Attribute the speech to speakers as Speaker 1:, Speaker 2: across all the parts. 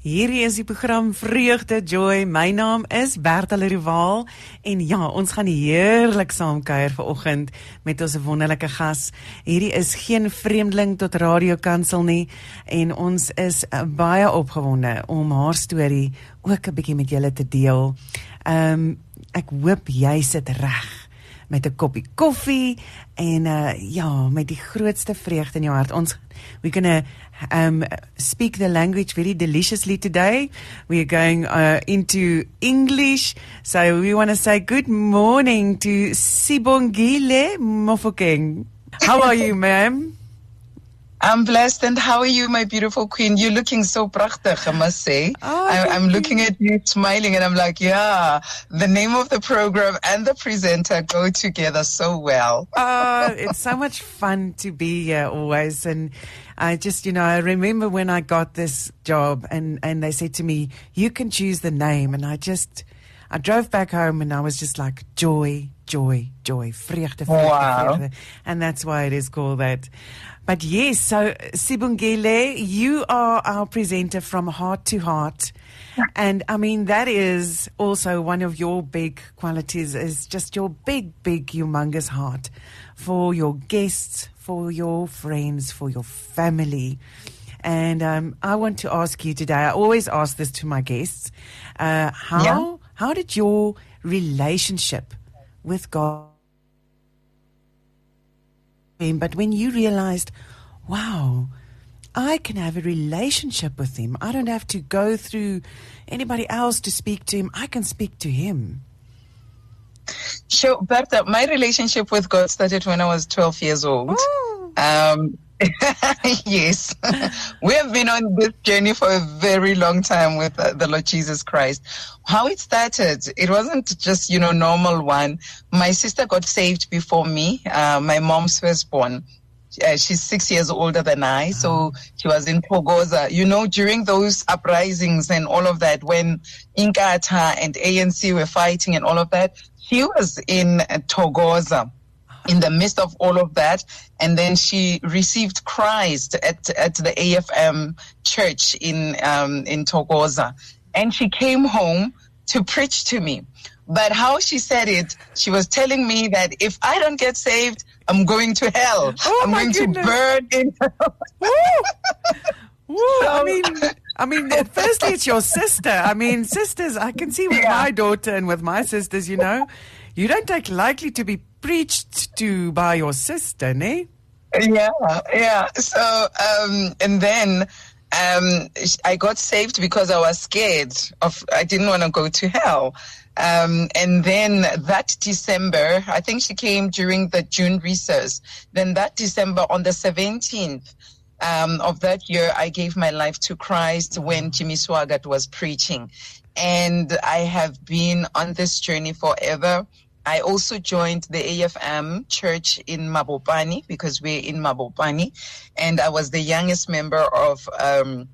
Speaker 1: Hierdie is die program Vreugde Joy. My naam is Bertha Rival en ja, ons gaan heerlik saam kuier vanoggend met ons wonderlike gas. Hierdie is geen vreemdeling tot Radio Kansel nie en ons is uh, baie opgewonde om haar storie ook 'n bietjie met julle te deel. Ehm um, ek hoop jy sit reg met 'n koppie koffie en uh ja, met die grootste vreugde in jou hart. Ons we're going to um speak the language very deliciously today. We are going uh, into English. So we want to say good morning to Sibongile Mofokeng. How are you, ma'am?
Speaker 2: I'm blessed. And how are you, my beautiful queen? You're looking so prachtig, I must say.
Speaker 1: Oh,
Speaker 2: I, I'm looking at you smiling and I'm like, yeah, the name of the program and the presenter go together so well.
Speaker 1: oh, it's so much fun to be here always. And I just, you know, I remember when I got this job and, and they said to me, you can choose the name. And I just, I drove back home and I was just like, joy, joy, joy, vreugde, vreugde,
Speaker 2: Wow.
Speaker 1: vreugde. And that's why it is called that. But yes, so Sibongile, you are our presenter from Heart to Heart. And I mean, that is also one of your big qualities is just your big, big, humongous heart for your guests, for your friends, for your family. And um, I want to ask you today, I always ask this to my guests, uh, how,
Speaker 2: Yeah.
Speaker 1: How did your relationship with God but when you realized, wow, I can have a relationship with him. I don't have to go through anybody else to speak to him. I can speak to him.
Speaker 2: Sure, Bertha, my relationship with God started when I was 12 years old.
Speaker 1: Oh.
Speaker 2: Um, yes, we have been on this journey for a very long time with uh, the Lord Jesus Christ. How it started, it wasn't just you know normal one. My sister got saved before me. Uh, my mom's firstborn. Uh, she's six years older than I, so she was in Thokoza. You know, during those uprisings and all of that, when Inkatha and ANC were fighting and all of that, she was in uh, Thokoza in the midst of all of that. And then she received Christ at, at the AFM church in, um, in Thokoza. And she came home to preach to me. But how she said it, she was telling me that if I don't get saved, I'm going to hell.
Speaker 1: Oh,
Speaker 2: I'm going
Speaker 1: goodness.
Speaker 2: to burn in hell.
Speaker 1: Woo, I mean, I mean, firstly, it's your sister. I mean, sisters, I can see with
Speaker 2: Yeah.
Speaker 1: my daughter and with my sisters, you know, you don't take lightly to be preached to by your sister, ne?
Speaker 2: yeah yeah so um and then um i got saved because i was scared of i didn't want to go to hell um and then that december i think she came during the june recess then that december on the 17th um, of that year, I gave my life to Christ when Jimmy Swaggart was preaching. And I have been on this journey forever. I also joined the AFM church in Mabopane because we're in Mabopane. And I was the youngest member of um,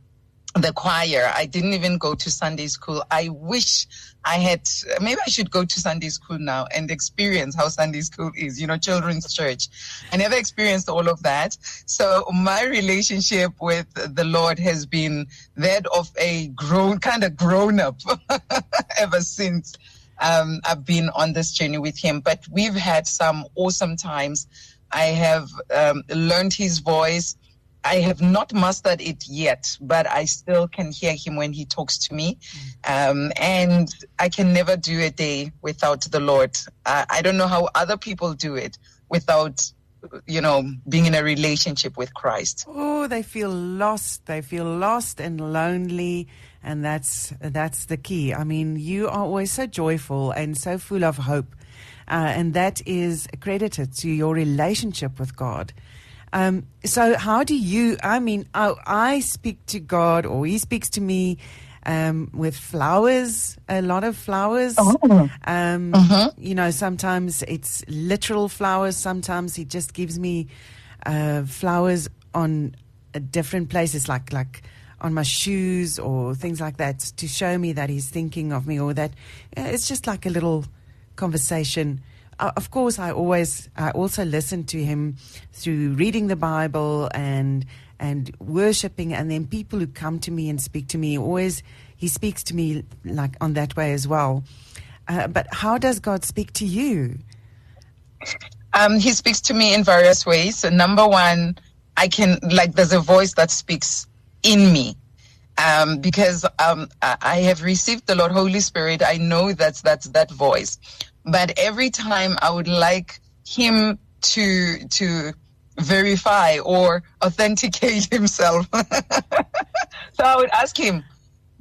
Speaker 2: the choir. I didn't even go to Sunday school. I wish I had, maybe I should go to Sunday school now and experience how Sunday school is, you know, children's church. I never experienced all of that. So my relationship with the Lord has been that of a grown, kind of grown up ever since. Um, I've been on this journey with him, but we've had some awesome times. I have um, learned his voice. I have not mastered it yet, but I still can hear him when he talks to me. Um, and I can never do a day without the Lord. I, I don't know how other people do it without, you know, being in a relationship with Christ.
Speaker 1: Oh, they feel lost. They feel lost and lonely, and that's that's the key. I mean, you are always so joyful and so full of hope, uh, and that is credited to your relationship with God. Um, so, how do you? I mean, I, I speak to God, or He speaks to me. Um, with flowers, a lot of flowers.
Speaker 2: Oh.
Speaker 1: Um,
Speaker 2: Mhm.
Speaker 1: You know, sometimes it's literal flowers. Sometimes he just gives me uh, flowers on uh, different places, like like on my shoes or things like that, to show me that he's thinking of me, or that it's just like a little conversation. Uh, of course, I always I also listen to him through reading the Bible and and worshiping, and then people who come to me and speak to me always he speaks to me like on that way as well. Uh, but how does God speak to you?
Speaker 2: Um, he speaks to me in various ways. So number one, I can like there's a voice that speaks in me. Um, because um, I have received the Lord Holy Spirit, I know that's that's that voice. But every time I would like Him to to verify or authenticate Himself. so I would ask Him,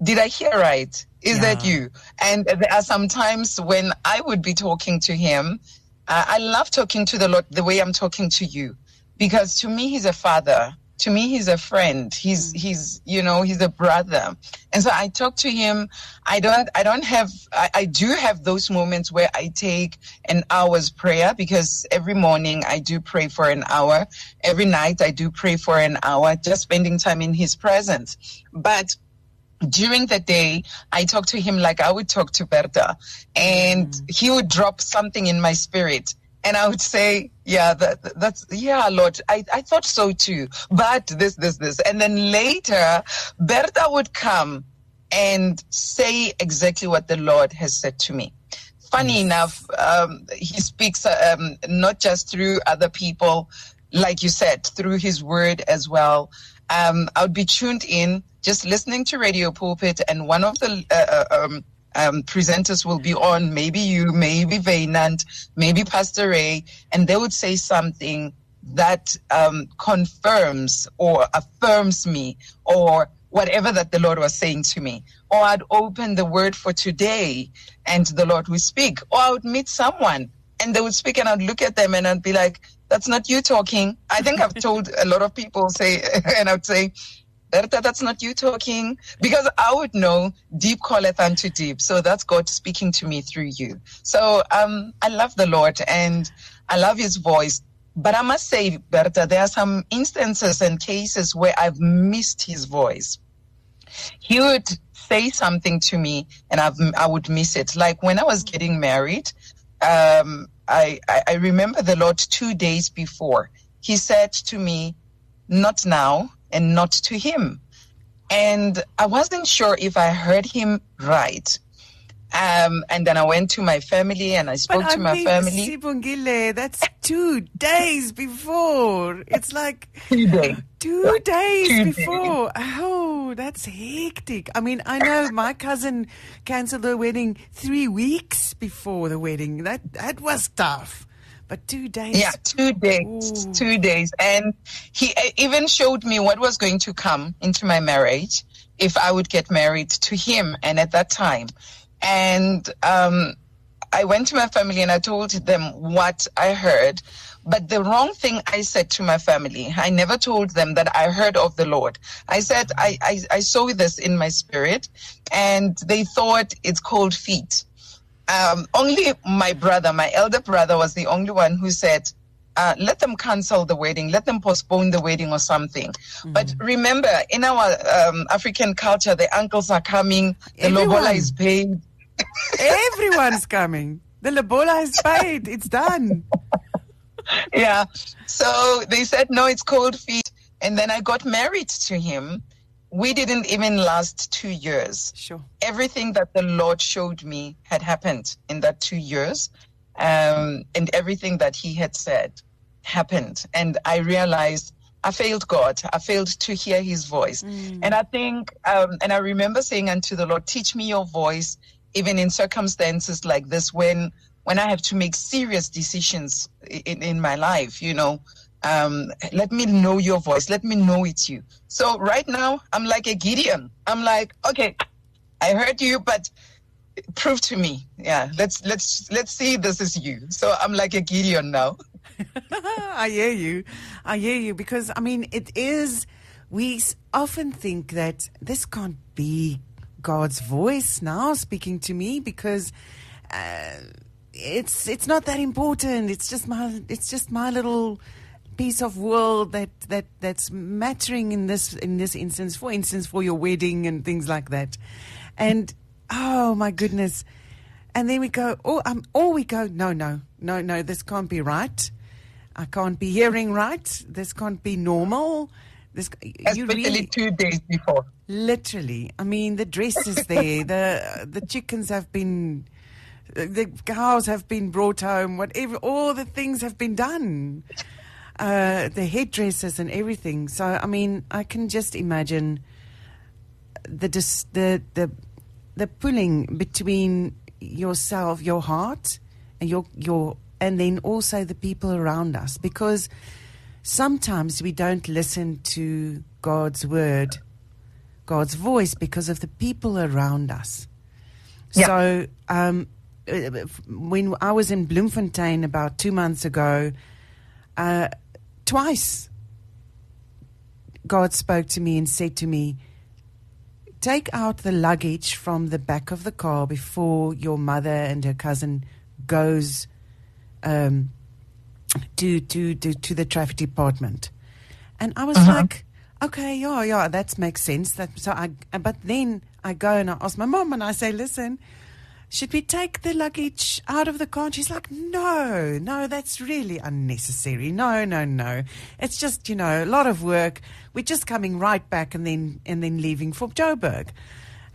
Speaker 2: "Did I hear right? Is yeah. that you?" And there are some times when I would be talking to Him. Uh, I love talking to the Lord the way I'm talking to you because to me he's a father to me he's a friend. He's mm. he's you know he's a brother. And so i talk to him. I don't i don't have I, I, do have those moments where i take an hour's prayer because every morning i do pray for an hour. Every night i do pray for an hour just spending time in his presence. But during the day, I talk to him like I would talk to Bertha, and mm. he would drop something in my spirit and I would say, yeah, that, that's, yeah, Lord, I, I thought so too. But this, this, this. And then later, Bertha would come and say exactly what the Lord has said to me. Funny yes. enough, um, he speaks um, not just through other people, like you said, through his word as well. Um, I would be tuned in, just listening to Radio Pulpit, and one of the uh, uh um, um, presenters will be on, maybe you, maybe Vaynant, maybe Pastor Ray, and they would say something that um, confirms or affirms me or whatever that the Lord was saying to me. Or I'd open the word for today and the Lord would speak. Or I would meet someone and they would speak and I'd look at them and I'd be like, that's not you talking. I think I've told a lot of people say, and I'd say, Bertha, that's not you talking. Because I would know deep calleth unto deep. So that's God speaking to me through you. So um, I love the Lord and I love his voice. But I must say, Bertha, there are some instances and cases where I've missed his voice. He would say something to me and I've, I would miss it. Like when I was getting married, um, I, I, I remember the Lord two days before. He said to me, Not now, and not to him. And I wasn't sure if I heard him right. Um, and then I went to my family and I spoke
Speaker 1: but
Speaker 2: to I my
Speaker 1: mean,
Speaker 2: family.
Speaker 1: Sibongile, that's two days before. It's like
Speaker 2: two days,
Speaker 1: two days two before. Days. Oh, that's hectic. I mean, I know my cousin canceled her wedding three weeks before the wedding. That that was tough. But two days.
Speaker 2: Yeah, two days. Ooh. Two days. And he even showed me what was going to come into my marriage if I would get married to him. And at that time, and um, I went to my family and I told them what I heard. But the wrong thing I said to my family, I never told them that I heard of the Lord. I said, I, I, I saw this in my spirit, and they thought it's cold feet um, only my brother, my elder brother, was the only one who said, uh, let them cancel the wedding, let them postpone the wedding or something. Mm-hmm. But remember, in our um, African culture, the uncles are coming, the Everyone. lobola is paid.
Speaker 1: Everyone's coming. The lobola is paid. It's done.
Speaker 2: yeah. So they said, no, it's cold feet. And then I got married to him we didn't even last two years.
Speaker 1: Sure.
Speaker 2: Everything that the Lord showed me had happened in that two years. Um, and everything that He had said happened. And I realized I failed God. I failed to hear His voice. Mm. And I think, um, and I remember saying unto the Lord, teach me your voice, even in circumstances like this when when I have to make serious decisions in, in my life, you know, um, let me know your voice. Let me know it's you. So right now, I'm like a Gideon. I'm like, okay, I heard you, but prove to me. Yeah, let's let's let's see this is you. So I'm like a Gideon now.
Speaker 1: I hear you. I hear you because I mean it is. We often think that this can't be God's voice now speaking to me because. Uh, it's it's not that important. It's just my it's just my little piece of world that, that that's mattering in this in this instance for instance for your wedding and things like that and oh my goodness and then we go oh um or we go no no no no this can't be right i can't be hearing right this can't be normal This, you
Speaker 2: Especially
Speaker 1: really,
Speaker 2: two days before.
Speaker 1: literally. I mean, the dress is there. the the chickens have been, the cows have been brought home. Whatever, all the things have been done. Uh, the headdresses and everything. So, I mean, I can just imagine the dis- the the the pulling between yourself, your heart, and your your, and then also the people around us, because sometimes we don't listen to God's word, God's voice, because of the people around us.
Speaker 2: Yeah.
Speaker 1: So, um, when I was in Bloemfontein about two months ago, uh, twice God spoke to me and said to me, Take out the luggage from the back of the car before your mother and her cousin goes um, to, to, to, to the traffic department. And I was like, okay, yeah, yeah, that makes sense. That, so I, but then I go and I ask my mom and I say, listen, should we take the luggage out of the car? And she's like, no, no, that's really unnecessary. No, no, no. It's just, you know, a lot of work. We're just coming right back and then, and then leaving for Joburg.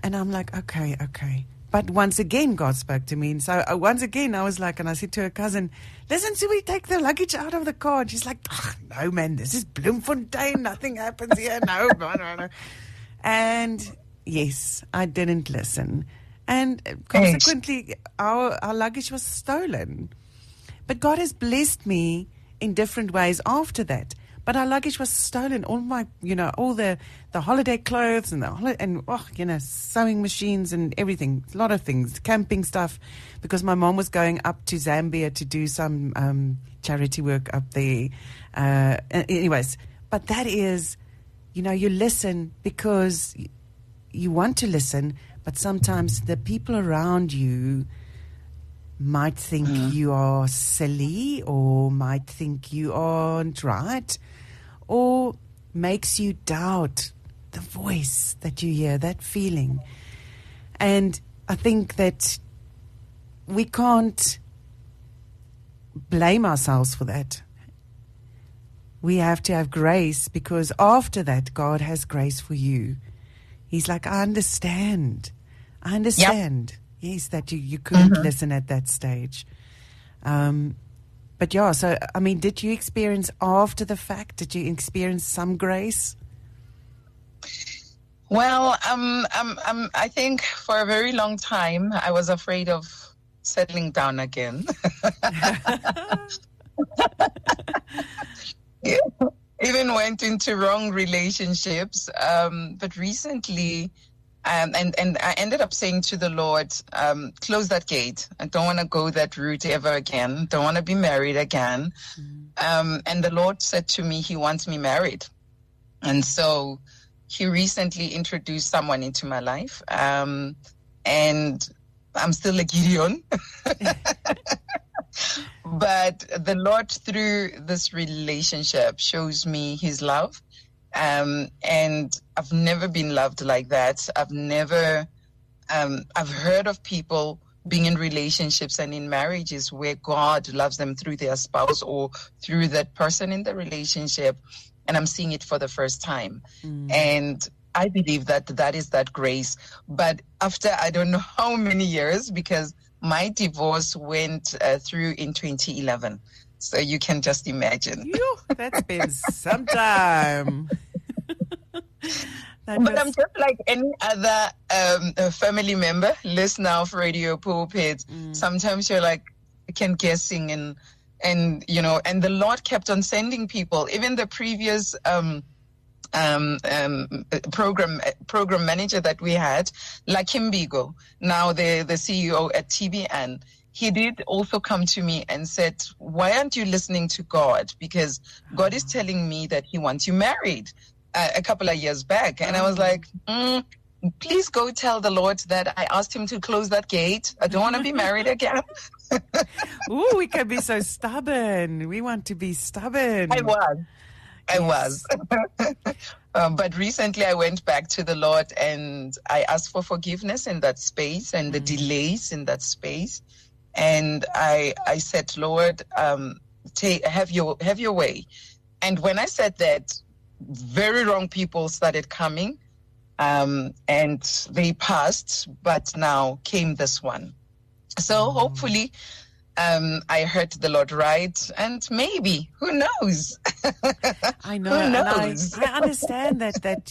Speaker 1: And I'm like, okay, okay. But once again, God spoke to me. And so uh, once again, I was like, and I said to her cousin, listen, should we take the luggage out of the car? And she's like, "Ugh, no, man, this is Bloemfontein. Nothing happens here. No, no, no, no. And yes, I didn't listen. And uh, consequently, our, our luggage was stolen. But God has blessed me in different ways after that. But our luggage was stolen. All my, you know, all the, the holiday clothes and the holi- and oh, you know, sewing machines and everything. A lot of things, camping stuff, because my mom was going up to Zambia to do some um, charity work up there. Uh, anyways, but that is, you know, you listen because you want to listen, but sometimes the people around you might think hmm. you are silly or might think you aren't right or makes you doubt the voice that you hear, that feeling. And I think that we can't blame ourselves for that. We have to have grace because after that, God has grace for you. He's like, I understand. I understand. Yes, that you, you couldn't listen at that stage. Um, but yeah, so, I mean, did you experience after the fact? Did you experience some grace?
Speaker 2: Well, um, um, um, I think for a very long time I was afraid of settling down again. Yeah. Even went into wrong relationships. Um, but recently, um, and and I ended up saying to the Lord, um, "Close that gate. I don't want to go that route ever again. Don't want to be married again." Um, and the Lord said to me, He wants me married, and so He recently introduced someone into my life, um, and I'm still a Gideon. but the Lord, through this relationship, shows me His love. Um, and I've never been loved like that. I've never, um, I've heard of people being in relationships and in marriages where God loves them through their spouse or through that person in the relationship. And I'm seeing it for the first time. And I believe that that is that grace. But after I don't know how many years, because my divorce went uh, through in 2011. So you can just imagine.
Speaker 1: That's been some time. That
Speaker 2: But I'm just like any other um, family member, listener of Radio Pulpit. Sometimes you're like, can't guessing and and you know, and the Lord kept on sending people. Even the previous um, um, um, program program manager that we had, Lakim Bigo, now the the CEO at TBN. He did also come to me and said, "Why aren't you listening to God? Because God is telling me that He wants you married." Uh, a couple of years back, and I was like, mm, "Please go tell the Lord that I asked Him to close that gate. I don't want to be married again."
Speaker 1: Ooh, we can be so stubborn. We want to be stubborn.
Speaker 2: I was. I was. um, but recently I went back to the Lord and I asked for forgiveness in that space and the delays in that space. And I, I said, Lord, um, take, have your, have your way. And when I said that, very wrong people started coming, um, and they passed, but now came this one. So
Speaker 1: Oh.
Speaker 2: hopefully, um, I heard the Lord right, and maybe who knows?
Speaker 1: I know.
Speaker 2: Who
Speaker 1: and I,
Speaker 2: knows?
Speaker 1: I understand that that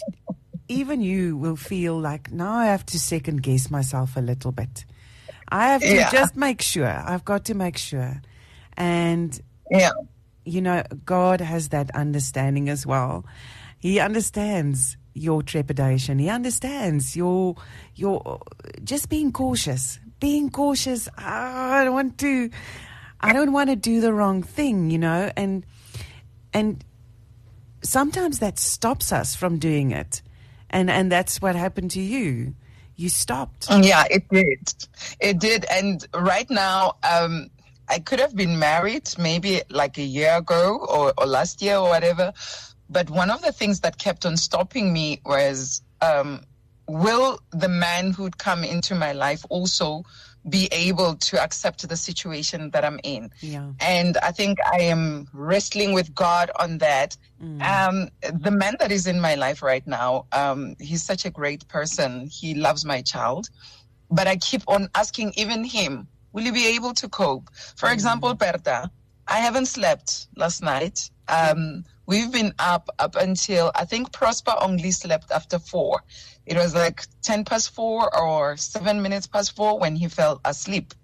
Speaker 1: even you will feel like now I have to second guess myself a little bit. I have to
Speaker 2: Yeah.
Speaker 1: just make sure. I've got to make sure. And
Speaker 2: yeah,
Speaker 1: you know, God has that understanding as well. He understands your trepidation. He understands your your just being cautious. Being cautious. Ah, I don't want to I don't want to do the wrong thing, you know, and and sometimes that stops us from doing it. And and that's what happened to you. You stopped.
Speaker 2: yeah, it did, it did, and right now, um, I could have been married maybe like a year ago or, or last year or whatever. But one of the things that kept on stopping me was um, will the man who'd come into my life also be able to accept the situation that I'm in?
Speaker 1: Yeah.
Speaker 2: And I think I am wrestling with God on that. Um, the man that is in my life right now, um, he's such a great person. He loves my child. But I keep on asking even him, will you be able to cope? For example, Bertha, I haven't slept last night. Um, we've been up up until I think Prosper only slept after four. It was like 10 past four or seven minutes past four when he fell asleep.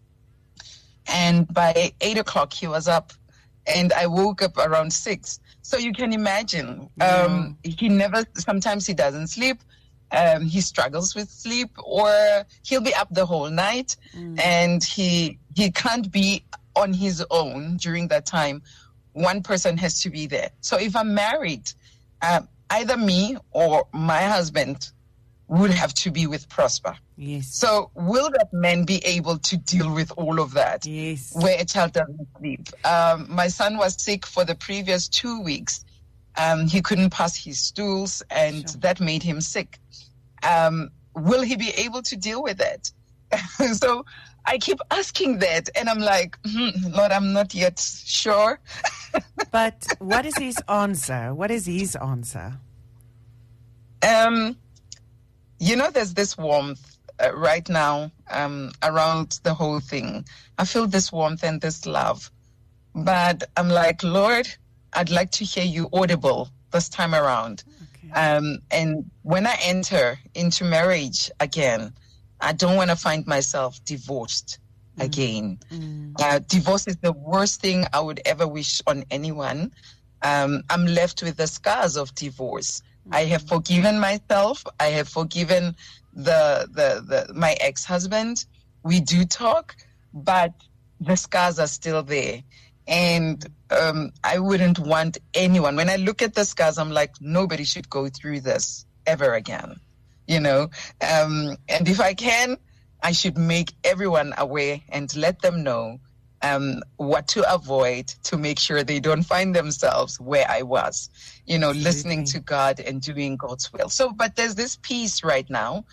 Speaker 2: And by eight o'clock, he was up, and I woke up around six. So you can imagine, um, he never, sometimes he doesn't sleep. Um, he struggles with sleep, or he'll be up the whole night, and he he can't be on his own during that time. One person has to be there. So if I'm married, um, either me or my husband would have to be with Prosper.
Speaker 1: Yes.
Speaker 2: So will that man be able to deal with all of that?
Speaker 1: Yes.
Speaker 2: Where a child doesn't sleep. Um, my son was sick for the previous two weeks. Um, he couldn't pass his stools, and
Speaker 1: Sure.
Speaker 2: that made him sick. Um, will he be able to deal with it? so I keep asking that, and I'm like, hmm, Lord, I'm not yet sure.
Speaker 1: But what is his answer? What is his answer?
Speaker 2: Um, you know, there's this warmth uh, right now um, around the whole thing. I feel this warmth and this love. But I'm like, Lord, I'd like to hear you audible this time around.
Speaker 1: Okay.
Speaker 2: Um, and when I enter into marriage again, I don't want to find myself divorced again.
Speaker 1: Mm.
Speaker 2: Uh, divorce is the worst thing I would ever wish on anyone. Um, I'm left with the scars of divorce. I have forgiven myself. I have forgiven the the, the my ex husband. We do talk, but the scars are still there. And um, I wouldn't want anyone. When I look at the scars, I'm like, nobody should go through this ever again. You know, um, and if I can, I should make everyone aware and let them know um, what to avoid to make sure they don't find themselves where I was, you know, listening to God and doing God's will. So, but there's this peace right now.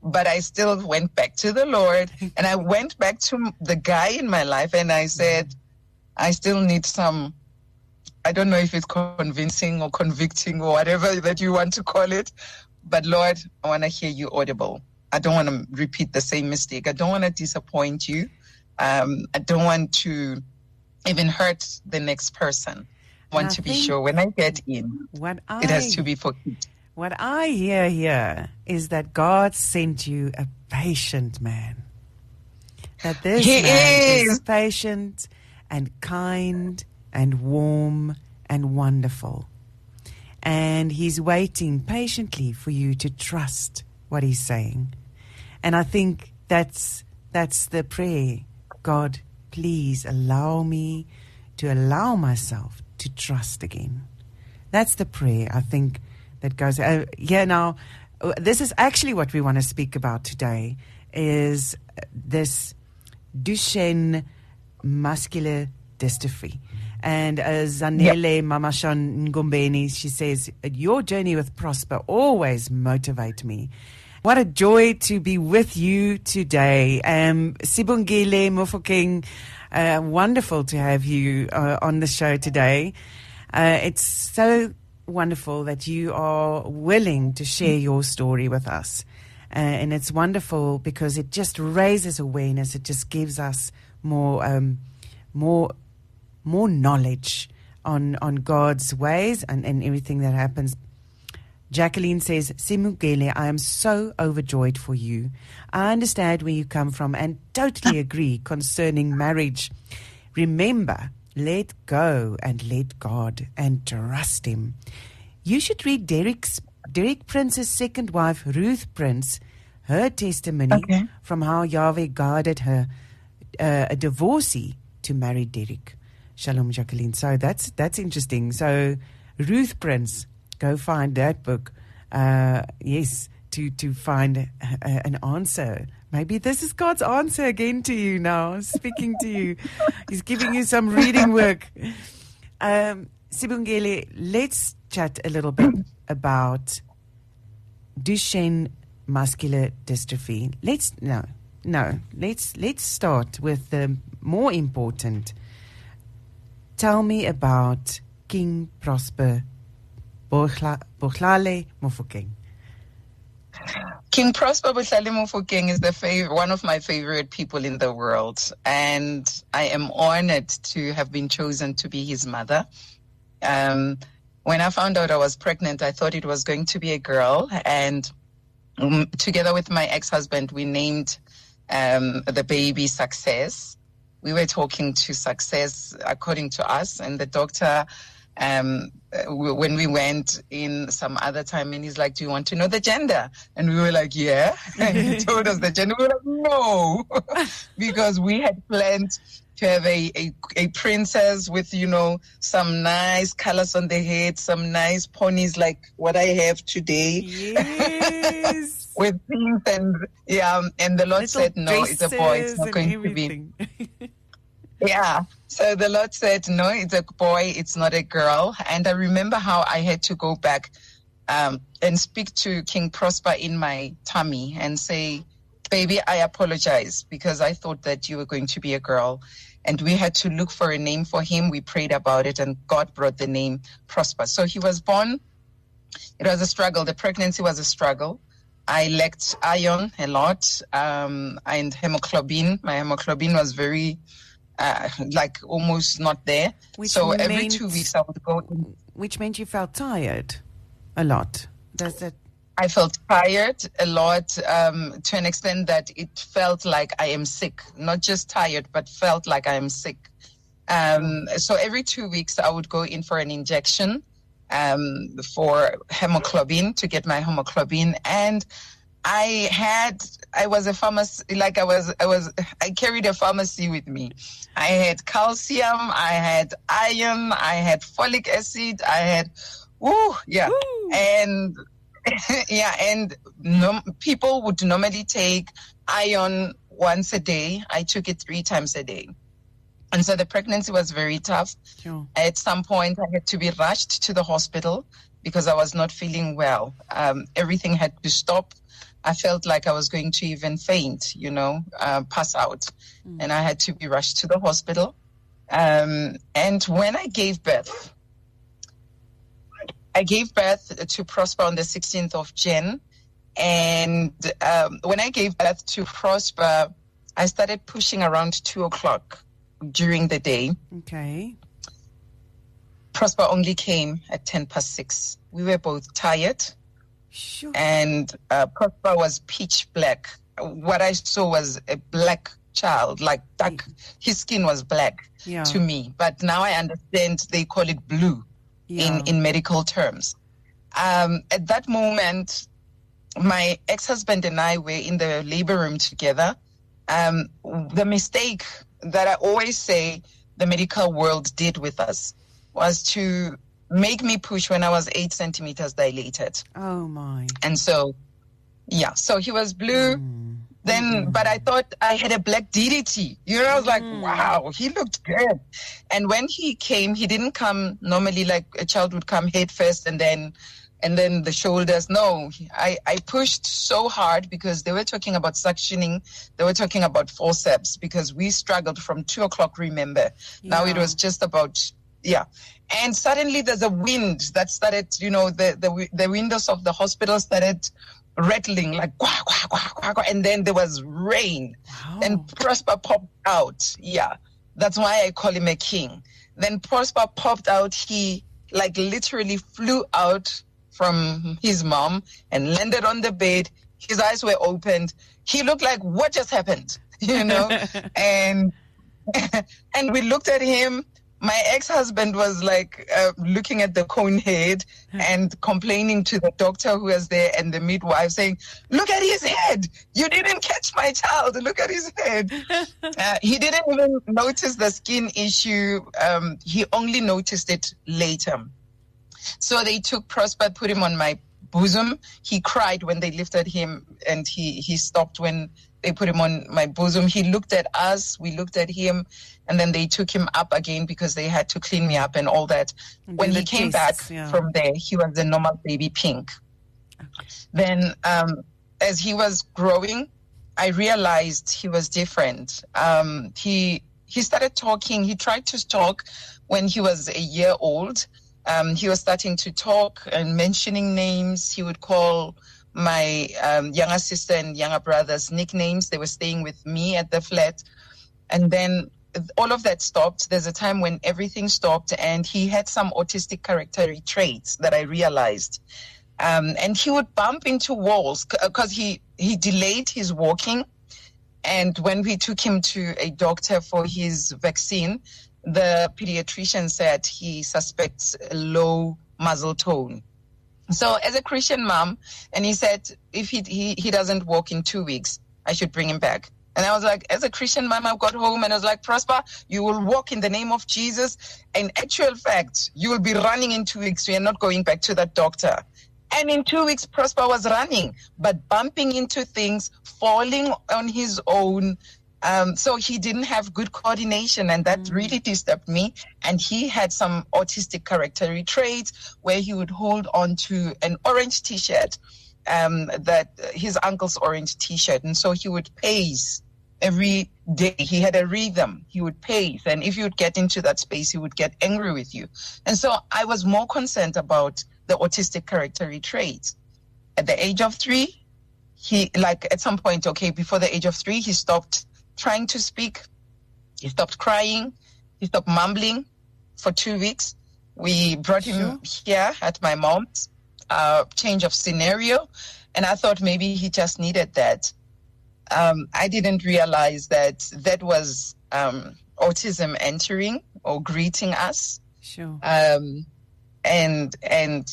Speaker 2: But I still went back to the Lord and I went back to the guy in my life and I said, I still need some, I don't know if it's convincing or convicting or whatever that you want to call it. But Lord, I want to hear you audible. I don't want to repeat the same mistake. I don't want to disappoint you. Um, I don't want to even hurt the next person. I want
Speaker 1: I
Speaker 2: to be sure when I get in,
Speaker 1: What I
Speaker 2: it has to be for kids.
Speaker 1: What I hear here is that God sent you a patient man. That this
Speaker 2: He
Speaker 1: man is
Speaker 2: is.
Speaker 1: patient and kind and warm and wonderful. And he's waiting patiently for you to trust what he's saying. And I think that's that's the prayer. God, please allow me to allow myself to trust again. That's the prayer I think that goes. Uh, yeah, now this is actually what we want to speak about today. Is this Duchenne muscular dystrophy? And uh, Zanele Mamashan Ngombeni, she says, "Your journey with Prosper always motivate me." What a joy to be with you today. Um, Sibongile Mofokeng, uh, wonderful to have you uh, on the show today. Uh, it's so wonderful that you are willing to share your story with us. Uh, and it's wonderful because it just raises awareness. It just gives us more, um, more, more knowledge on on God's ways and, and everything that happens. Jacqueline says, Sibongile, I am so overjoyed for you. I understand where you come from and totally agree concerning marriage. Remember, let go and let God and trust Him. You should read Derek's Derek Prince's second wife, Ruth Prince, her testimony
Speaker 2: Okay.
Speaker 1: from how Yahweh guided her, uh, a divorcee, to marry Derek. Shalom, Jacqueline. So that's that's interesting. So Ruth Prince, go find that book. Uh, yes, to to find uh, an answer. Maybe this is God's answer again to you now. Speaking to you, He's giving you some reading work. Um, Sibongile, let's chat a little bit about Duchenne muscular dystrophy. Let's no, no. Let's let's start with the more important. Tell me about King Prosper Bohlale Mofokeng.
Speaker 2: King Prosper Bohlale Mofokeng is the fav- one of my favorite people in the world, and I am honored to have been chosen to be his mother. Um, when I found out I was pregnant, I thought it was going to be a girl, and um, together with my ex-husband, we named um, the baby Success. We were talking to Success according to us, and the doctor um, when we went in some other time, and he's like, "Do you want to know the gender?" And we were like, "Yeah." And he told us the gender. We were like, "No," because we had planned to have a, a a princess with you know some nice colors on the head, some nice ponies like what I have today.
Speaker 1: Yes.
Speaker 2: With pink and yeah, and the Lord
Speaker 1: Little
Speaker 2: said no, it's a boy. It's not going to be. Yeah. So the Lord said, no, it's a boy, it's not a girl. And I remember how I had to go back um, and speak to King Prosper in my tummy and say, baby, I apologize because I thought that you were going to be a girl. And we had to look for a name for him. We prayed about it and God brought the name Prosper. So he was born. It was a struggle. The pregnancy was a struggle. I lacked iron a lot um, and hemoglobin. My hemoglobin was very uh, like almost not there.
Speaker 1: Which
Speaker 2: so every two weeks I would go in.
Speaker 1: Which meant you felt tired a lot. Does that?
Speaker 2: I felt tired a lot um, to an extent that it felt like I am sick. Not just tired, but felt like I am sick. Um, so every two weeks I would go in for an injection um, for hemoglobin to get my hemoglobin and I had I was a pharmacy like I was I was I carried a pharmacy with me. I had calcium, I had iron, I had folic acid, I had woo yeah.
Speaker 1: Woo.
Speaker 2: And yeah, and no, people would normally take iron once a day. I took it three times a day. And so the pregnancy was very tough.
Speaker 1: Sure.
Speaker 2: At some point, I had to be rushed to the hospital because I was not feeling well. Um, everything had to stop. I felt like I was going to even faint, you know, uh, pass out. And I had to be rushed to the hospital. Um, and when I gave birth, I gave birth to Prosper on the 16th of Jan. And um, when I gave birth to Prosper, I started pushing around two o'clock during the day.
Speaker 1: Okay.
Speaker 2: Prosper only came at 10 past six. We were both tired,
Speaker 1: Sure.
Speaker 2: and uh, Prosper was pitch black. What I saw was a black child, like dark. His skin was black
Speaker 1: Yeah.
Speaker 2: to me, but now I understand they call it blue
Speaker 1: yeah.
Speaker 2: in, in medical terms. Um, at that moment, my ex husband and I were in the labor room together. Um, the mistake that I always say the medical world did with us was to make me push when I was eight centimeters dilated.
Speaker 1: oh my.
Speaker 2: And so, yeah, so he was blue.
Speaker 1: Mm.
Speaker 2: Then, but I thought I had a black DDT. You know, I was like, wow, he looked good. And when he came, he didn't come normally like a child would come head first and then, and then the shoulders. No, I, I pushed so hard because they were talking about suctioning. They were talking about forceps because we struggled from two o'clock, remember. Now it was just about yeah. And suddenly there's a wind that started, you know, the, the, the windows of the hospital started rattling like quack, quack, quack, quack, quack, and then there was rain
Speaker 1: Wow.
Speaker 2: and Prosper popped out. Yeah. That's why I call him a king. Then Prosper popped out. He like literally flew out from his mom and landed on the bed. His eyes were opened. He looked like what just happened, you know? and and we looked at him. My ex-husband was like uh, looking at the cone head and complaining to the doctor who was there and the midwife saying, "Look at his head! You didn't catch my child. Look at his head." uh, he didn't even notice the skin issue. Um, he only noticed it later. So they took Prosper, put him on my bosom. He cried when they lifted him, and he he stopped when they put him on my bosom. He looked at us, we looked at him, and then they took him up again because they had to clean me up and all that.
Speaker 1: And
Speaker 2: when he came back
Speaker 1: yeah.
Speaker 2: from there, he was a normal baby pink. Then, um, as he was growing, I realized he was different. Um, he he started talking. He tried to talk when he was a year old. Um, he was starting to talk and mentioning names. He would call my um, younger sister and younger brothers nicknames. They were staying with me at the flat, and then all of that stopped. There's a time when everything stopped, and he had some autistic character traits that I realized. Um, and he would bump into walls because he he delayed his walking. And when we took him to a doctor for his vaccine, the pediatrician said he suspects a low muscle tone. So, as a Christian mom, and he said if he, he he doesn't walk in two weeks, I should bring him back. And I was like, as a Christian mom, I got home and I was like, Prosper, you will walk in the name of Jesus. In actual fact, you will be running in two weeks. We are not going back to that doctor. And in two weeks, Prosper was running, but bumping into things, falling on his own. Um, so he didn't have good coordination, and that really disturbed me. And he had some autistic character traits where he would hold on to an orange T-shirt, um, that his uncle's orange T-shirt, and so he would pace every day. He had a rhythm. He would pace, and if you would get into that space, he would get angry with you. And so I was more concerned about the autistic character traits. At the age of three, he like at some point, okay, before the age of three, he stopped trying to speak. He stopped crying. He stopped mumbling for two weeks. We brought him here at my mom's, uh, change of scenario. And I thought maybe he just needed that. Um, I didn't realize that that was um, autism entering or greeting us.
Speaker 1: Sure.
Speaker 2: Um, and and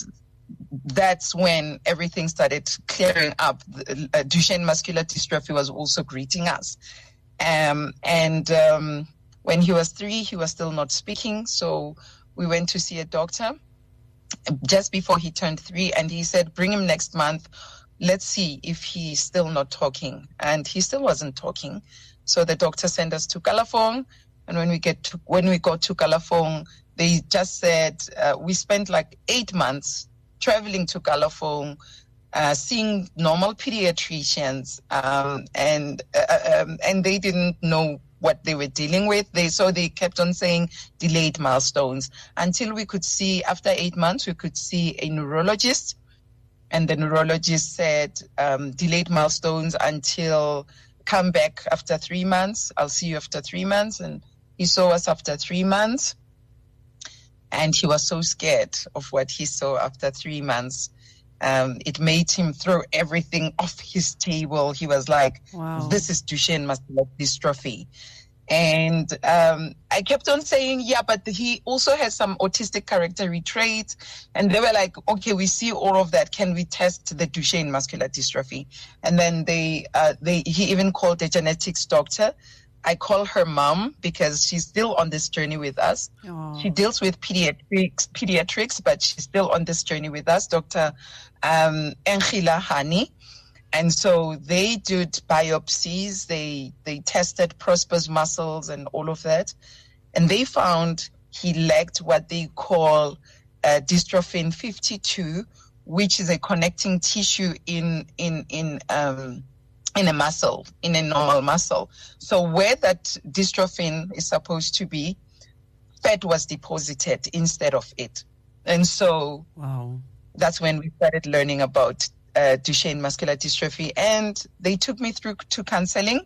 Speaker 2: that's when everything started clearing up. Uh, Duchenne muscular dystrophy was also greeting us. Um, and um, when he was three, he was still not speaking. So we went to see a doctor just before he turned three, and he said, "Bring him next month. Let's see if he's still not talking." And he still wasn't talking. So the doctor sent us to Kalafong, and when we get to when we got to Kalafong, they just said uh, we spent like eight months traveling to Kalafong, uh, seeing normal pediatricians, um, and uh, um, and they didn't know what they were dealing with. They so they kept on saying delayed milestones until we could see after eight months we could see a neurologist, and the neurologist said um, delayed milestones until come back after three months. I'll see you after three months, and he saw us after three months and he was so scared of what he saw after three months. Um, it made him throw everything off his table. He was like,
Speaker 1: Wow.
Speaker 2: "This is Duchenne muscular dystrophy," and um, I kept on saying, "Yeah, but he also has some autistic character traits." And they were like, "Okay, we see all of that. Can we test the Duchenne muscular dystrophy?" And then they, uh, they, he even called a genetics doctor. I call her mom because she's still on this journey with us.
Speaker 1: Oh.
Speaker 2: She deals with pediatrics, pediatrics, but she's still on this journey with us, Dr. Um, Angela Hani. And so they did biopsies. They they tested Prosper's muscles and all of that, and they found he lacked what they call uh, dystrophin 52, which is a connecting tissue in in in um, in a muscle, in a normal muscle. So where that dystrophin is supposed to be, fat was deposited instead of it. And so
Speaker 1: Wow.
Speaker 2: that's when we started learning about uh, Duchenne muscular dystrophy. And they took me through to counseling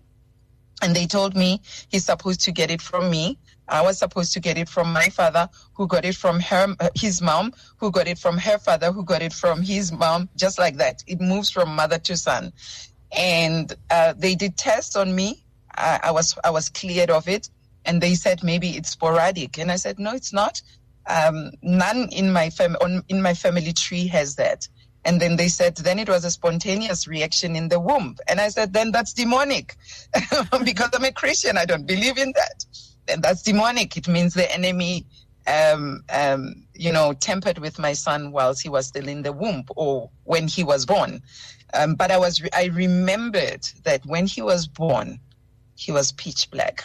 Speaker 2: and they told me he's supposed to get it from me. I was supposed to get it from my father, who got it from her, his mom, who got it from her father, who got it from his mom, just like that. It moves from mother to son. And uh, they did tests on me. I, I was I was cleared of it, and they said maybe it's sporadic. And I said no, it's not. Um, none in my fam- on, in my family tree has that. And then they said, then it was a spontaneous reaction in the womb. And I said, then that's demonic because I'm a Christian. I don't believe in that. And that's demonic. It means the enemy, um, um, you know, tempered with my son whilst he was still in the womb or when he was born. Um, but I was, I remembered that when he was born, he was pitch black.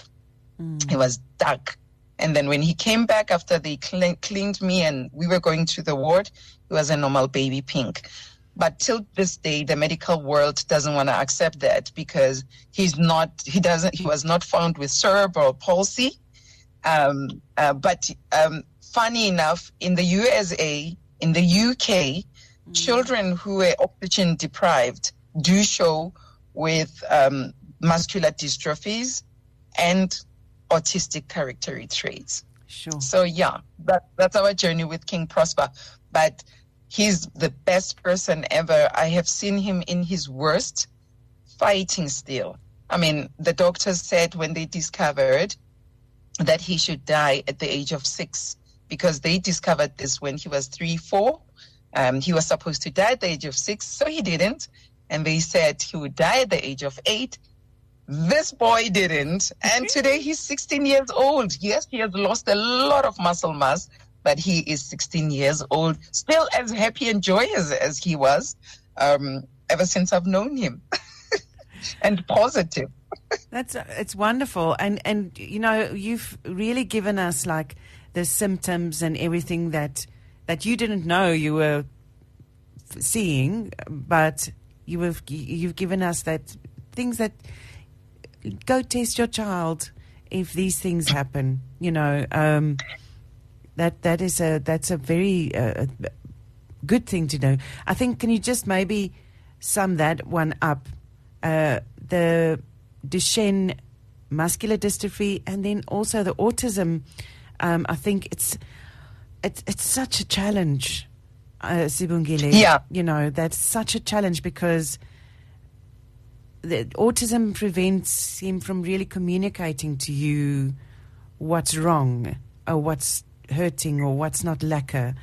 Speaker 2: He was dark. And then when he came back after they cle- cleaned me and we were going to the ward, he was a normal baby pink. But till this day, the medical world doesn't want to accept that because he's not, he doesn't, he was not found with cerebral palsy. Um, uh, but um, funny enough, in the USA, in the UK, children who are oxygen deprived do show with um, muscular dystrophies and autistic character traits.
Speaker 1: Sure.
Speaker 2: So yeah, that that's our journey with King Prosper. But he's the best person ever. I have seen him in his worst, fighting still. I mean, the doctors said when they discovered that he should die at the age of six because they discovered this when he was three, four. Um, he was supposed to die at the age of six, so he didn't. And they said he would die at the age of eight. This boy didn't. And today he's 16 years old. Yes, he has lost a lot of muscle mass, but he is 16 years old, still as happy and joyous as he was um, ever since I've known him. and positive.
Speaker 1: That's it's wonderful, and and you know you've really given us like the symptoms and everything that that you didn't know you were seeing, but you have you've given us that things that go test your child if these things happen. You know um, that that is a that's a very uh, good thing to know. I think can you just maybe sum that one up? Uh, the Duchenne muscular dystrophy, and then also the autism. Um, I think it's it's it's such a challenge, uh, Sibongile.
Speaker 2: Yeah.
Speaker 1: you know that's such a challenge because the autism prevents him from really communicating to you what's wrong or what's hurting or what's not lacquer,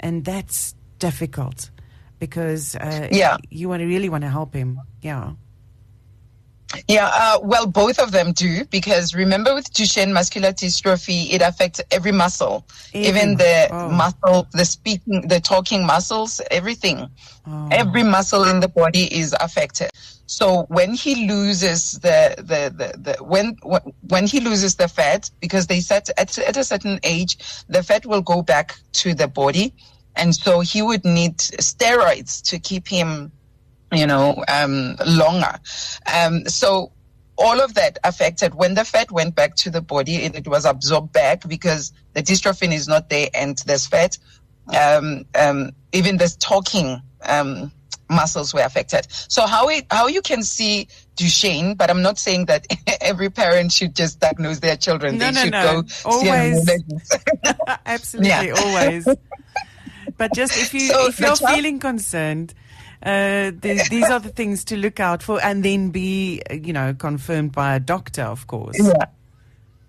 Speaker 1: and that's difficult because uh,
Speaker 2: Yeah.
Speaker 1: you want to really want to help him. Yeah.
Speaker 2: Yeah, uh, well, both of them do because remember with Duchenne muscular dystrophy, it affects every muscle, even the
Speaker 1: oh.
Speaker 2: muscle, the speaking, the talking muscles, everything.
Speaker 1: Oh.
Speaker 2: Every muscle in the body is affected. So when he loses the, the, the, the when, when- when he loses the fat, because they said at, at a certain age, the fat will go back to the body. And so he would need steroids to keep him you know, um, longer. Um, so all of that affected when the fat went back to the body and it was absorbed back because the dystrophin is not there and there's fat. Um, um, even the talking um, muscles were affected. So how it, how you can see Duchenne, but I'm not saying that every parent should just diagnose their children.
Speaker 1: No,
Speaker 2: they
Speaker 1: no,
Speaker 2: should
Speaker 1: no.
Speaker 2: go
Speaker 1: Always. Absolutely, always. But just if you
Speaker 2: So
Speaker 1: if you're
Speaker 2: child-
Speaker 1: feeling concerned, uh, th- these are the things to look out for, and then be you know confirmed by a doctor, of course.
Speaker 2: Yeah.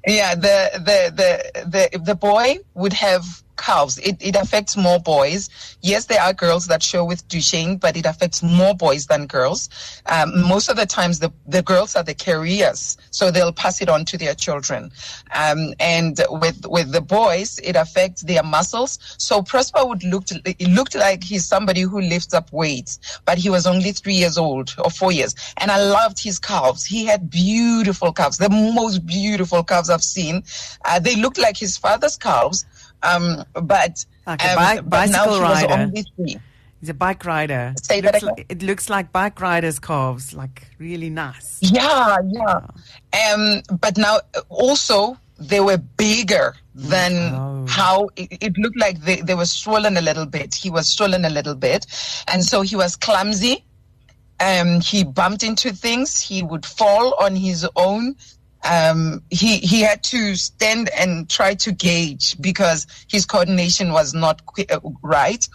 Speaker 2: Yeah, the the the the the boy would have calves. It it affects more boys. Yes, there are girls that show with Duchenne, but it affects more boys than girls. Um, most of the times, the the girls are the carriers, so they'll pass it on to their children. Um, and with with the boys, it affects their muscles. So Prosper would look it looked like he's somebody who lifts up weights, but he was only three years old or four years. And I loved his calves. He had beautiful calves, the most beautiful calves I've seen. Uh, they looked like his father's calves, um, but,
Speaker 1: Like a
Speaker 2: um,
Speaker 1: bi-
Speaker 2: but now
Speaker 1: bicycle rider. He's a bike rider.
Speaker 2: Say that
Speaker 1: looks
Speaker 2: again.
Speaker 1: like, it looks like bike riders' calves, like really nice.
Speaker 2: Yeah, yeah. Um, but now also they were bigger than
Speaker 1: Oh.
Speaker 2: how it, it looked like they, they were swollen a little bit. He was swollen a little bit. And so he was clumsy. Um, he bumped into things. He would fall on his own. Um, he, he had to stand and try to gauge because his coordination was not uh, right.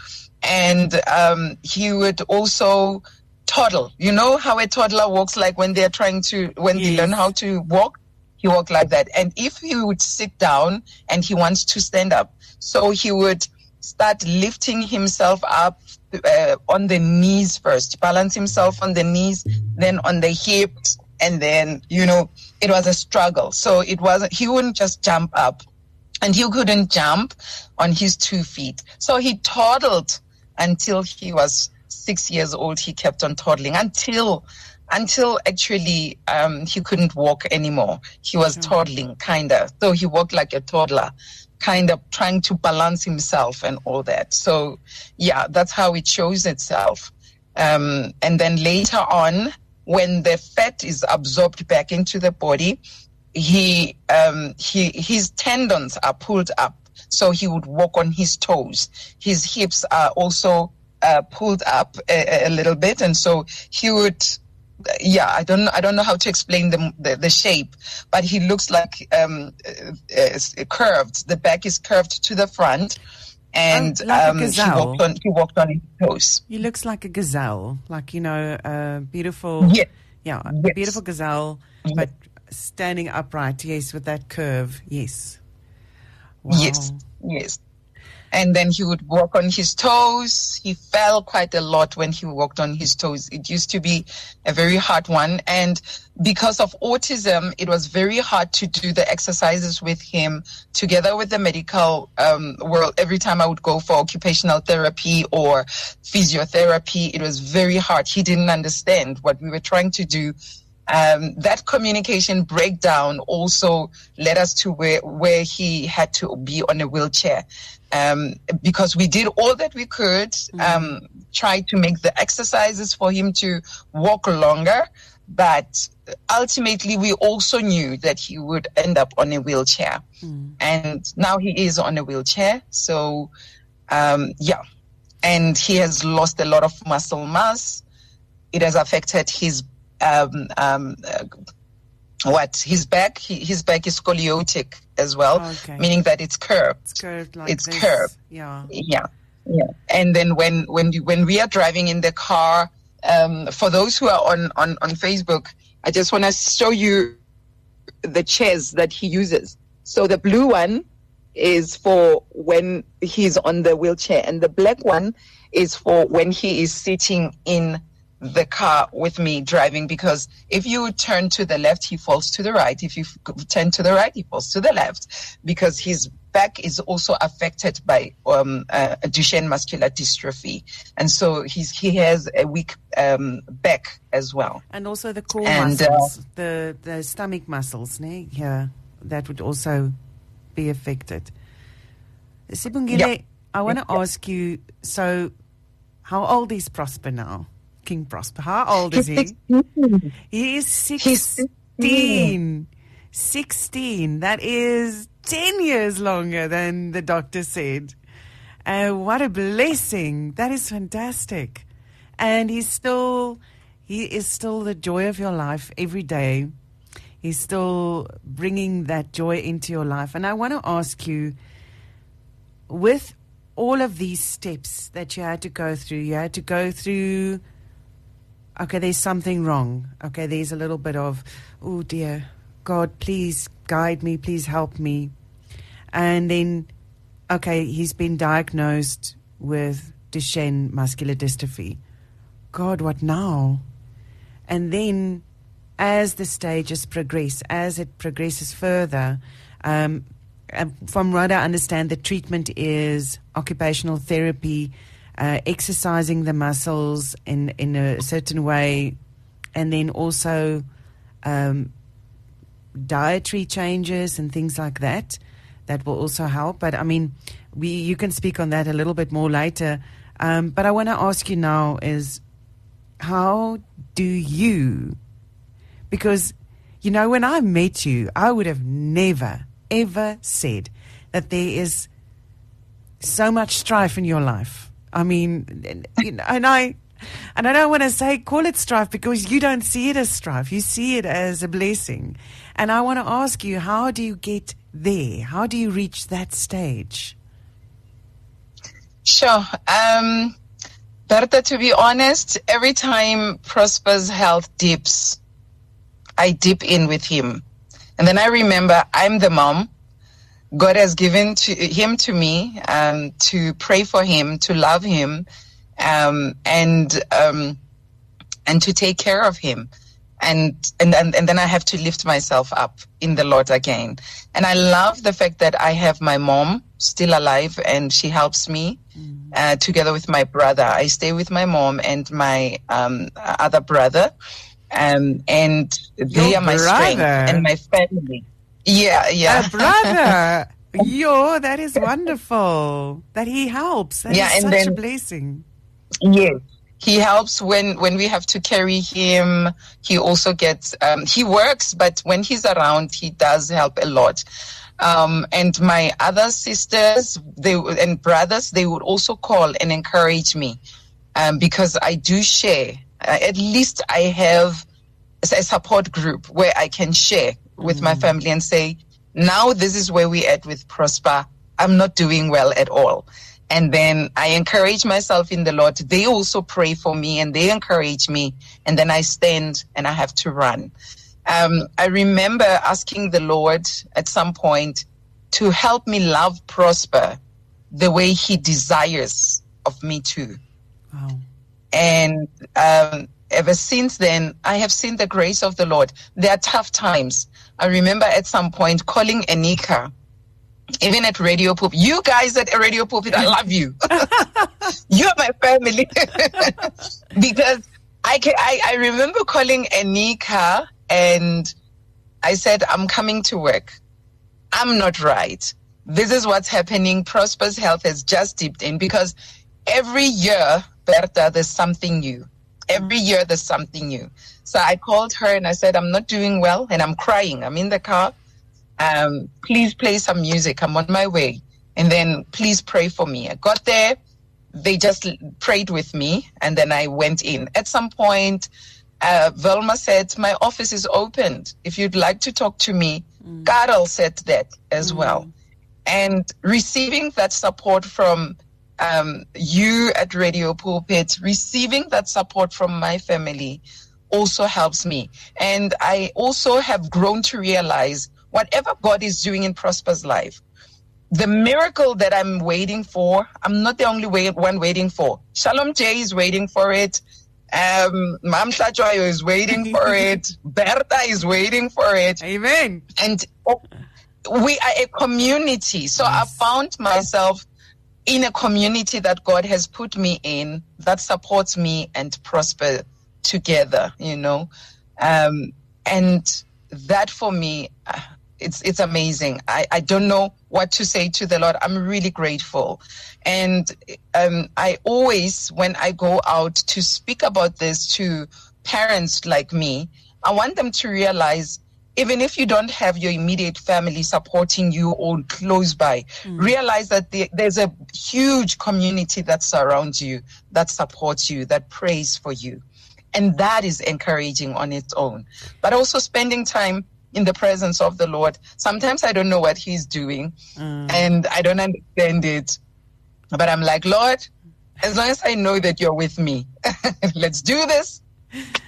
Speaker 2: And, um, he would also toddle. You know how a toddler walks like when they're trying to, when they learn how to walk? He walked like that. And if he would sit down and he wants to stand up, so he would start lifting himself up uh, on the knees first, balance himself on the knees, then on the hips, and then you know it was a struggle. So it wasn't. He wouldn't just jump up, and he couldn't jump on his two feet. So he toddled until he was six years old. He kept on toddling until until actually um, he couldn't walk anymore. He was toddling, kinda. So he walked like a toddler, kind of trying to balance himself and all that. So yeah, that's how it shows itself. Um, and then later on, when the fat is absorbed back into the body, he um, he his tendons are pulled up, so he would walk on his toes. His hips are also uh, pulled up a, a little bit, and so he would. Yeah, I don't. I don't know how to explain the the, the shape, but he looks like um, uh, uh, curved. The back is curved to the front, and
Speaker 1: Oh, like
Speaker 2: um, he
Speaker 1: gazelle.
Speaker 2: walked on. He walked on his toes.
Speaker 1: He looks like a gazelle, like you know, a beautiful,
Speaker 2: Yeah.
Speaker 1: yeah, a beautiful gazelle, but standing upright. Yes, with that curve. Yes. Wow.
Speaker 2: Yes, yes. And then he would walk on his toes. He fell quite a lot when he walked on his toes. It used to be a very hard one. And because of autism, it was very hard to do the exercises with him together with the medical um, world. Every time I would go for occupational therapy or physiotherapy, it was very hard. He didn't understand what we were trying to do um, that communication breakdown also led us to where where he had to be on a wheelchair. Um, because we did all that we could um, try to make the exercises for him to walk longer but ultimately we also knew that he would end up on a wheelchair. And now he is on a wheelchair so um, yeah. And he has lost a lot of muscle mass. It has affected his um, um, uh, what his back he, his back is scoliotic as well
Speaker 1: Okay.
Speaker 2: meaning that it's curved
Speaker 1: It's curved like
Speaker 2: It's
Speaker 1: this.
Speaker 2: curved.
Speaker 1: Yeah.
Speaker 2: yeah yeah and then when when you, when we are driving in the car um, for those who are on on on facebook i just want to show you the chairs that he uses so the blue one is for when he's on the wheelchair and the black one is for when he is sitting in the car with me driving because if you turn to the left he falls to the right if you turn to the right he falls to the left because his back is also affected by um, uh, Duchenne muscular dystrophy and so he's he has a weak um, back as well
Speaker 1: And also the core
Speaker 2: And, uh,
Speaker 1: muscles, the the stomach muscles, ne? Yeah, that would also be affected. Sibongile,
Speaker 2: Yeah.
Speaker 1: I want to
Speaker 2: Yeah.
Speaker 1: ask you. So, how old is Prosper now? King Prosper. How old is he? He is
Speaker 2: He's
Speaker 1: 16. 16. That is 10 years longer than the doctor said. Uh, what a blessing. That is fantastic. And he's still, he is still the joy of your life every day. He's still bringing that joy into your life. And I want to ask you, with all of these steps that you had to go through, you had to go through okay, there's something wrong. Okay, there's a little bit of, oh dear, God, please guide me, please help me. And then, okay, he's been diagnosed with Duchenne muscular dystrophy. God, what now? And then, as the stages progress, as it progresses further, um, from what I understand, the treatment is occupational therapy, uh, exercising the muscles in, in a certain way, and then also um, dietary changes and things like that. That will also help. But I mean, we you can speak on that a little bit more later. Um, but I want to ask you now is how do you because you know when I met you, I would have never ever said that there is so much strife in your life. I mean, and I and I don't want to say call it strife because you don't see it as strife. You see it as a blessing. And I want to ask you, how do you get there? How do you reach that stage?
Speaker 2: Sure. Um, Bertha, to be honest, every time Prosper's health dips, I dip in with him. And then I remember I'm the mom. God has given to him to me um, to pray for him, to love him, um, and um, and to take care of him. And, and and and then I have to lift myself up in the Lord again. And I love the fact that I have my mom still alive, and she helps me mm. uh, together with my brother. I stay with my mom and my um, other brother, um, and they
Speaker 1: Your
Speaker 2: are my
Speaker 1: brother.
Speaker 2: strength and my family. Yeah, yeah.
Speaker 1: A brother. Yo, that is wonderful. That he helps. That
Speaker 2: Yeah, and
Speaker 1: such a blessing.
Speaker 2: Yes. He helps when, when we have to carry him. He also gets, um, he works, but when he's around, he does help a lot. Um, and my other sisters, they and brothers, they would also call and encourage me, um, because I do share. Uh, at least I have a support group where I can share with my family and say, now this is where we at with Prosper. I'm not doing well at all. And then I encourage myself in the Lord. They also pray for me and they encourage me. And then I stand and I have to run. Um, I remember asking the Lord at some point to help me love Prosper the way he desires of me to.
Speaker 1: Wow.
Speaker 2: And um, ever since then, I have seen the grace of the Lord. There are tough times. I remember at some point calling Anika, even at Radio Pulpit. You guys at Radio Pulpit, I love you. You're my family. because I, can, I, I remember calling Anika and I said, I'm coming to work. I'm not right. This is what's happening. Prosper's health has just dipped in because every year, Bertha, there's something new. Every year there's something new. So I called her and I said, I'm not doing well and I'm crying. I'm in the car. Um, please play some music. I'm on my way. And then please pray for me. I got there. They just prayed with me and then I went in. At some point, uh, Velma said, my office is opened. If you'd like to talk to me, Karel said that as well. And receiving that support from um, you at Radio Pulpit, receiving that support from my family also helps me. And I also have grown to realize whatever God is doing in Prosper's life, the miracle that I'm waiting for, I'm not the only way, one waiting for. Shalom J is waiting for it. Um, Mam Tlajoyo is waiting for it. Bertha is waiting for it
Speaker 1: Amen.
Speaker 2: and we are a community. So I found myself in a community that God has put me in that supports me and prosper together, you know. Um, and that for me, uh, it's it's amazing. I, I don't know what to say to the Lord. I'm really grateful. And um, I always, when I go out to speak about this to parents like me, I want them to realize even if you don't have your immediate family supporting you or close by, hmm. realize that the, there's a huge community that surrounds you, that supports you, that prays for you. And that is encouraging on its own. But also spending time in the presence of the Lord. Sometimes I don't know what He's doing hmm. and I don't understand it. But I'm like, Lord, as long as I know that you're with me, let's do this.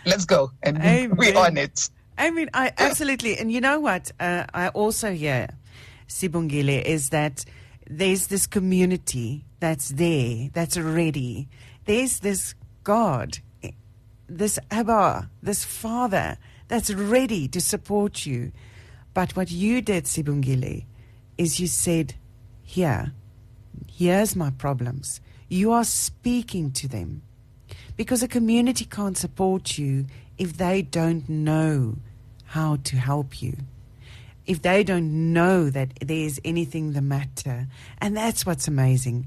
Speaker 2: Let's go. And we're on it.
Speaker 1: I mean, I absolutely, and you know what? Uh, I also hear, Sibongile, is that there's this community that's there, that's ready. There's this God, this Abba, this Father that's ready to support you. But what you did, Sibongile, is you said, Here, here's my problems. You are speaking to them because a community can't support you if they don't know how to help you. If they don't know that there's anything the matter. And that's what's amazing.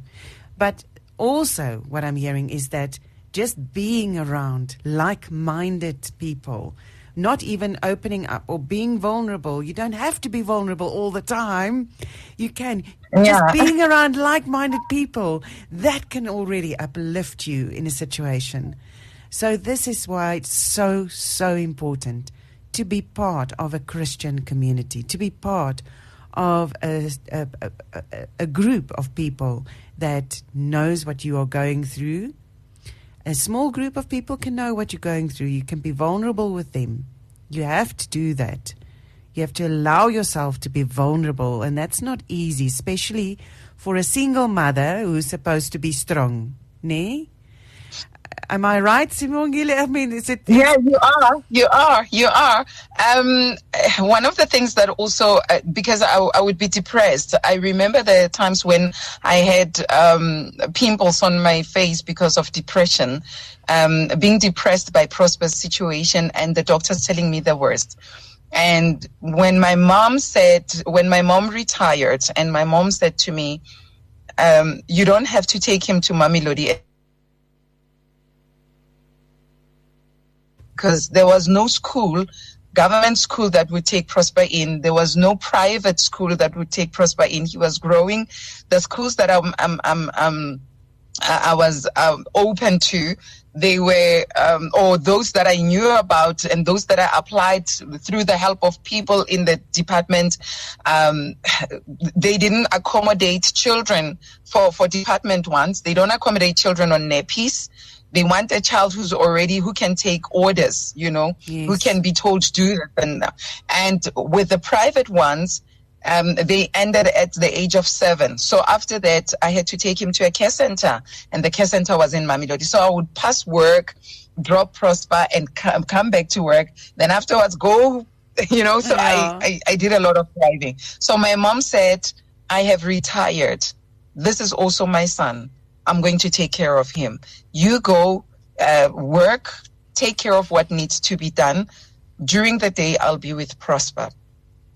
Speaker 1: But also, what I'm hearing is that just being around like minded people, not even opening up or being vulnerable. You don't have to be vulnerable all the time. You can
Speaker 2: Yeah.
Speaker 1: just being around like-minded people that can already uplift you in a situation. So this is why it's so so important to be part of a Christian community, to be part of a, a, a, a- group of people that knows what you are going through. A small group of people can know what you're going through. You can be vulnerable with them. You have to do that. You have to allow yourself to be vulnerable, and that's not easy, especially for a single mother who's supposed to be strong. Nee? Am I right, Simone Simongile? I mean, is it
Speaker 2: Yeah, you are. You are. You are. Um, one of the things that also, uh, because I, I would be depressed, I remember the times when I had um, pimples on my face because of depression, um, being depressed by Prosper's situation, and the doctors telling me the worst. And when my mom said, when my mom retired, and my mom said to me, um, "You don't have to take him to Mamelodi because there was no school, government school that would take Prosper in. There was no private school that would take Prosper in. He was growing. The schools that I'm, I'm, I'm, um, I I was um, open to, they were, um, or those that I knew about and those that I applied through the help of people in the department, um, they didn't accommodate children for, for department ones. They don't accommodate children on nappies. They want a child who's already, who can take orders, you know, who can be told to do this. And, and with the private ones, um, they ended at the age of seven. So after that, I had to take him to a care center, and the care center was in Mamelodi. So I would pass work, drop Prosper, and come, come back to work. Then afterwards, go, you know. So
Speaker 1: Yeah.
Speaker 2: I, I, I did a lot of driving. So my mom said, I have retired. This is also my son. I'm going to take care of him. You go uh, work, take care of what needs to be done. During the day, I'll be with Prosper.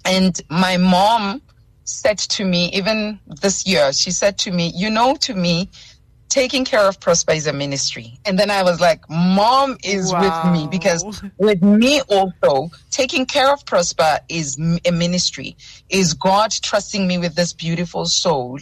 Speaker 2: And my mom said to me, even this year, she said to me, You know, to me, taking care of Prosper is a ministry. And then I was like, Mom is with me because with me also, taking care of Prosper is a ministry, is God trusting me with this beautiful soul.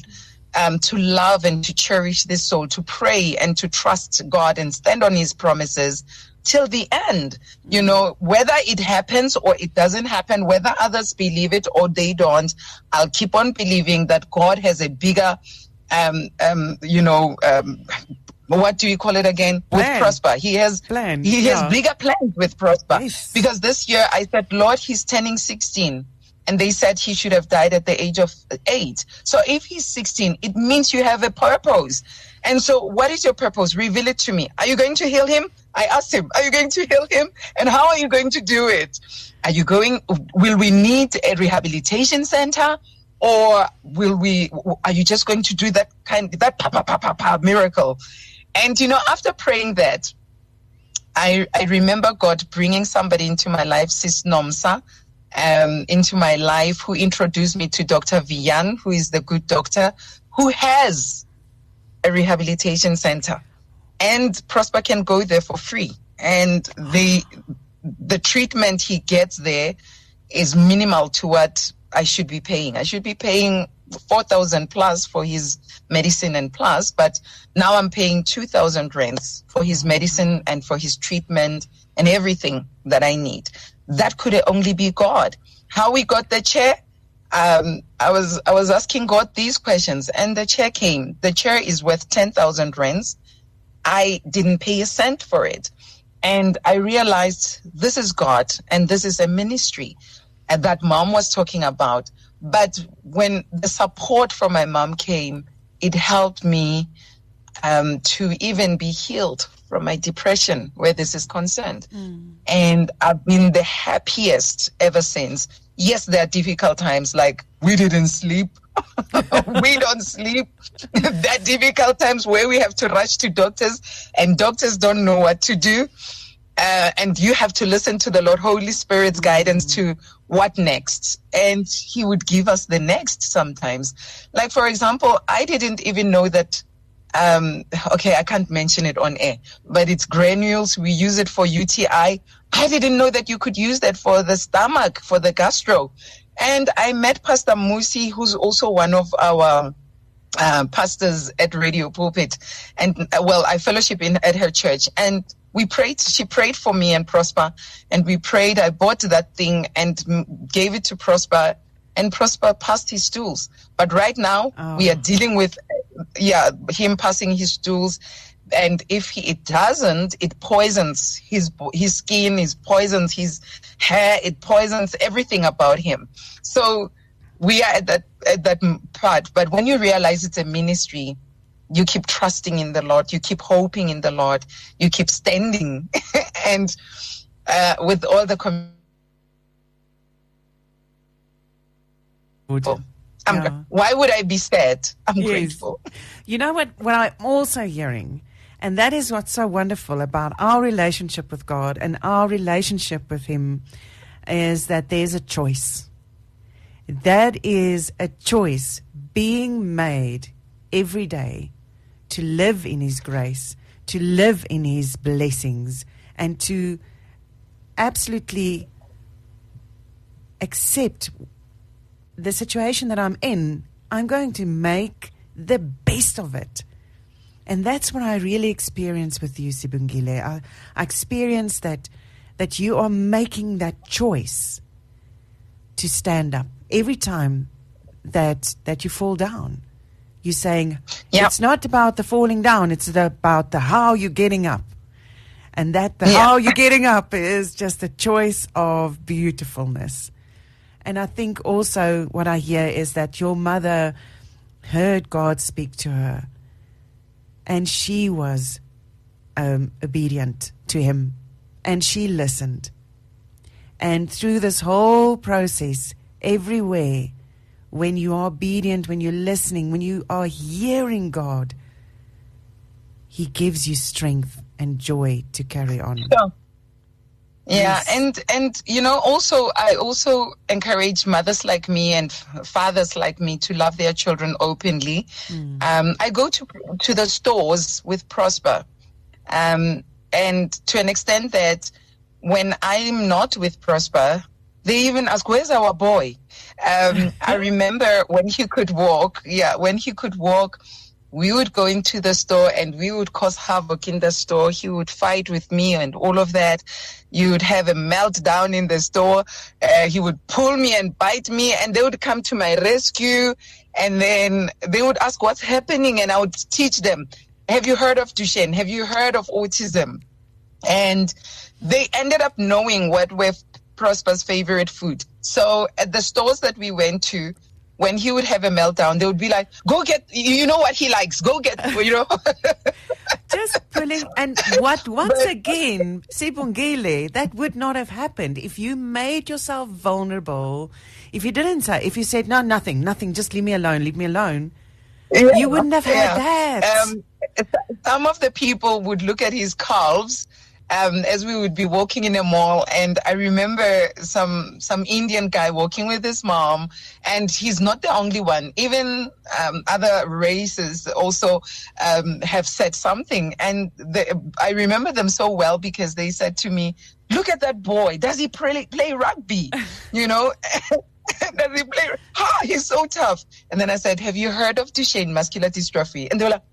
Speaker 2: Um, to love and to cherish this soul, to pray and to trust God and stand on His promises till the end. You know, whether it happens or it doesn't happen, whether others believe it or they don't, I'll keep on believing that God has a bigger, um, um, you know, um, what do you call it again?
Speaker 1: Plan.
Speaker 2: With Prosper. He has,
Speaker 1: Plan,
Speaker 2: he
Speaker 1: yeah.
Speaker 2: has bigger plans with Prosper.
Speaker 1: Yes.
Speaker 2: Because this year I said, Lord, he's turning 16. And they said he should have died at the age of eight. So if he's 16, it means you have a purpose. And so what is your purpose? Reveal it to me. Are you going to heal him? I asked him, are you going to heal him? And how are you going to do it? Are you going, will we need a rehabilitation center? Or will we, are you just going to do that kind, that pa, pa, pa, pa, pa miracle? And you know, after praying that, I, I remember God bringing somebody into my life, Sis Nomsa, um, into my life, who introduced me to Dr. Vian, who is the good doctor, who has a rehabilitation center. And Prosper can go there for free. And the, the treatment he gets there is minimal to what I should be paying. I should be paying 4,000 plus for his medicine and plus, but now I'm paying 2,000 rands for his medicine and for his treatment and everything that I need. That could only be God. How we got the chair? Um, I was, I was asking God these questions and the chair came. The chair is worth 10,000 rands. I didn't pay a cent for it. And I realized this is God and this is a ministry and that mom was talking about. But when the support from my mom came, it helped me um, to even be healed from my depression where this is concerned. And I've been the happiest ever since. Yes, there are difficult times like we didn't sleep. we don't sleep. there are difficult times where we have to rush to doctors and doctors don't know what to do. Uh, and you have to listen to the Lord Holy Spirit's guidance to what next. And He would give us the next sometimes. Like, for example, I didn't even know that um, okay, I can't mention it on air, but it's granules. We use it for UTI. I didn't know that you could use that for the stomach, for the gastro. And I met Pastor Musi, who's also one of our uh, pastors at Radio Pulpit. And uh, well, I fellowship in at her church and we prayed, she prayed for me and Prosper and we prayed. I bought that thing and gave it to Prosper and Prosper passed his stools. But right now oh. we are dealing with, yeah, him passing his stools. And if he, it doesn't, it poisons his his skin, it poisons his hair, it poisons everything about him. So we are at that at that part. But when you realize it's a ministry, you keep trusting in the Lord, you keep hoping in the Lord, you keep standing, and uh, with all the. Com- grateful. Yeah. Why would I be sad? I'm yes. grateful.
Speaker 1: You know what? What I'm also hearing, and that is what's so wonderful about our relationship with God and our relationship with Him, is that there's a choice. That is a choice being made every day to live in His grace, to live in His blessings, and to absolutely accept the situation that I'm in, I'm going to make the best of it. And that's what I really experience with you, Sibongile. I, I experience that that you are making that choice to stand up every time that that you fall down. You're saying yep. it's not about the falling down; it's the, about the how you're getting up, and that the how you're getting up is just a choice of beautifulness. And I think also what I hear is that your mother heard God speak to her and she was um, obedient to him and she listened. And through this whole process, everywhere, when you are obedient, when you're listening, when you are hearing God, He gives you strength and joy to carry on.
Speaker 2: Yeah, yes. and and you know also I also encourage mothers like me and fathers like me to love their children openly. Mm. Um, I go to to the stores with Prosper, um, and to an extent that when I'm not with Prosper, they even ask, "Where's our boy?" Um, I remember when he could walk. Yeah, when he could walk we would go into the store and we would cause havoc in the store. He would fight with me and all of that. You would have a meltdown in the store. Uh, he would pull me and bite me and they would come to my rescue. And then they would ask what's happening and I would teach them. Have you heard of Duchenne? Have you heard of autism? And they ended up knowing what were Prosper's favorite food. So at the stores that we went to, when he would have a meltdown, they would be like, "Go get, you know what he likes. Go get, you know."
Speaker 1: Just pulling, and what once but, again, Sibongile, that would not have happened if you made yourself vulnerable. If you didn't say, if you said, "No, nothing, nothing, just leave me alone, leave me alone," yeah, you wouldn't have yeah. had that. Um,
Speaker 2: some of the people would look at his calves um, as we would be walking in a mall, and I remember some some Indian guy walking with his mom, and he's not the only one. Even um, other races also um, have said something, and they, I remember them so well because they said to me, "Look at that boy! Does he play, play rugby? You know." Does he play? Ah, he's so tough. And then I said, Have you heard of Duchenne muscular dystrophy? And they were like,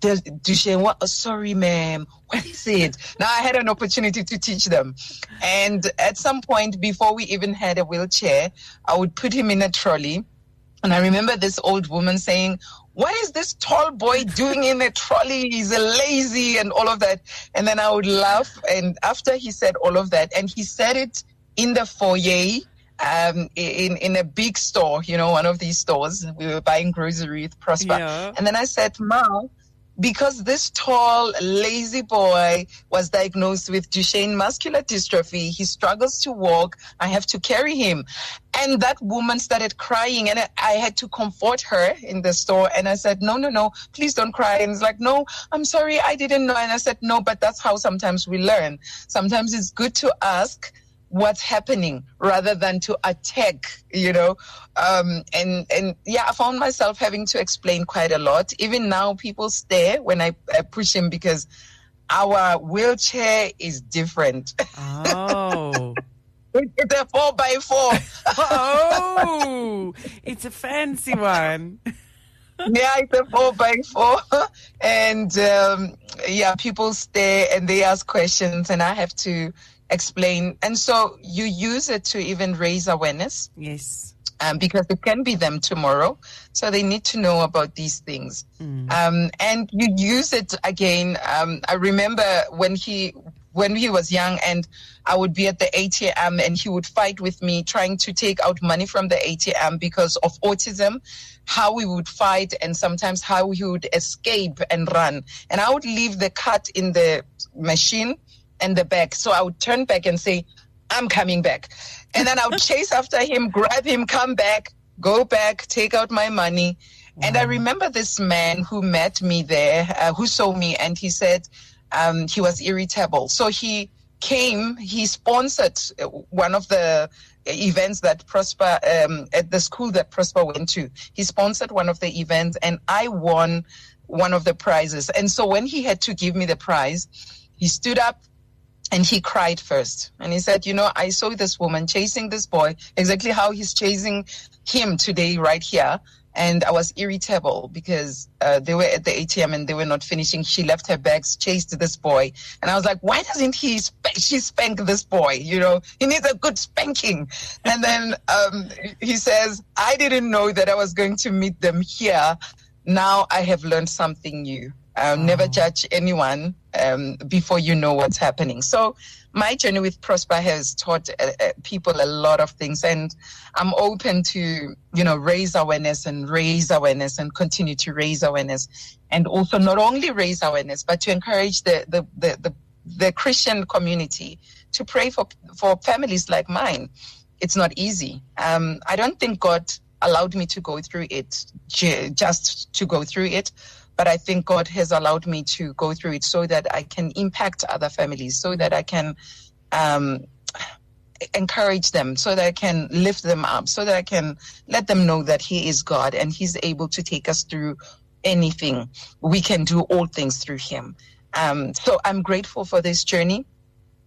Speaker 2: Duchenne, what? Oh, sorry, ma'am. What is it? now I had an opportunity to teach them. And at some point, before we even had a wheelchair, I would put him in a trolley. And I remember this old woman saying, what is this tall boy doing in a trolley? He's a lazy and all of that. And then I would laugh. And after he said all of that, and he said it in the foyer, um, in in a big store, you know, one of these stores. We were buying groceries, Prosper, yeah. and then I said, "Ma, because this tall, lazy boy was diagnosed with Duchenne muscular dystrophy. He struggles to walk. I have to carry him. And that woman started crying and I had to comfort her in the store. And I said, no, no, no, please don't cry. And it's like, no, I'm sorry. I didn't know. And I said, no, but that's how sometimes we learn. Sometimes it's good to ask what's happening rather than to attack, you know. Um, and, and yeah, I found myself having to explain quite a lot. Even now, people stare when I, I push him because our wheelchair is different.
Speaker 1: Oh.
Speaker 2: it's a four by four.
Speaker 1: oh, it's a fancy one.
Speaker 2: yeah, it's a four by four. And um, yeah, people stare and they ask questions, and I have to explain. And so you use it to even raise awareness.
Speaker 1: Yes.
Speaker 2: Um, because it can be them tomorrow. So they need to know about these things.
Speaker 1: Mm.
Speaker 2: Um, and you use it again. Um, I remember when he when he was young and I would be at the ATM and he would fight with me trying to take out money from the ATM because of autism, how we would fight and sometimes how he would escape and run. And I would leave the cut in the machine and the back. So I would turn back and say, I'm coming back. And then I would chase after him, grab him, come back, go back, take out my money. And I remember this man who met me there, uh, who saw me, and he said um, he was irritable. So he came, he sponsored uh, one of the events that Prosper, um, at the school that Prosper went to. He sponsored one of the events, and I won one of the prizes. And so when he had to give me the prize, he stood up and he cried first. And he said, You know, I saw this woman chasing this boy, exactly how he's chasing him today, right here. And I was irritable because uh, they were at the ATM and they were not finishing. She left her bags, chased this boy. And I was like, why doesn't he, sp- she spank this boy? You know, he needs a good spanking. And then um, he says, I didn't know that I was going to meet them here. Now I have learned something new. Uh, Never judge anyone um, before you know what's happening. So my journey with Prosper has taught uh, uh, people a lot of things, and I'm open to you know raise awareness and raise awareness and continue to raise awareness, and also not only raise awareness but to encourage the the the, the, the Christian community to pray for for families like mine. It's not easy. Um, I don't think God allowed me to go through it ju- just to go through it but I think God has allowed me to go through it so that I can impact other families, so that I can um, encourage them, so that I can lift them up, so that I can let them know that He is God and He's able to take us through anything. We can do all things through Him. Um, so I'm grateful for this journey.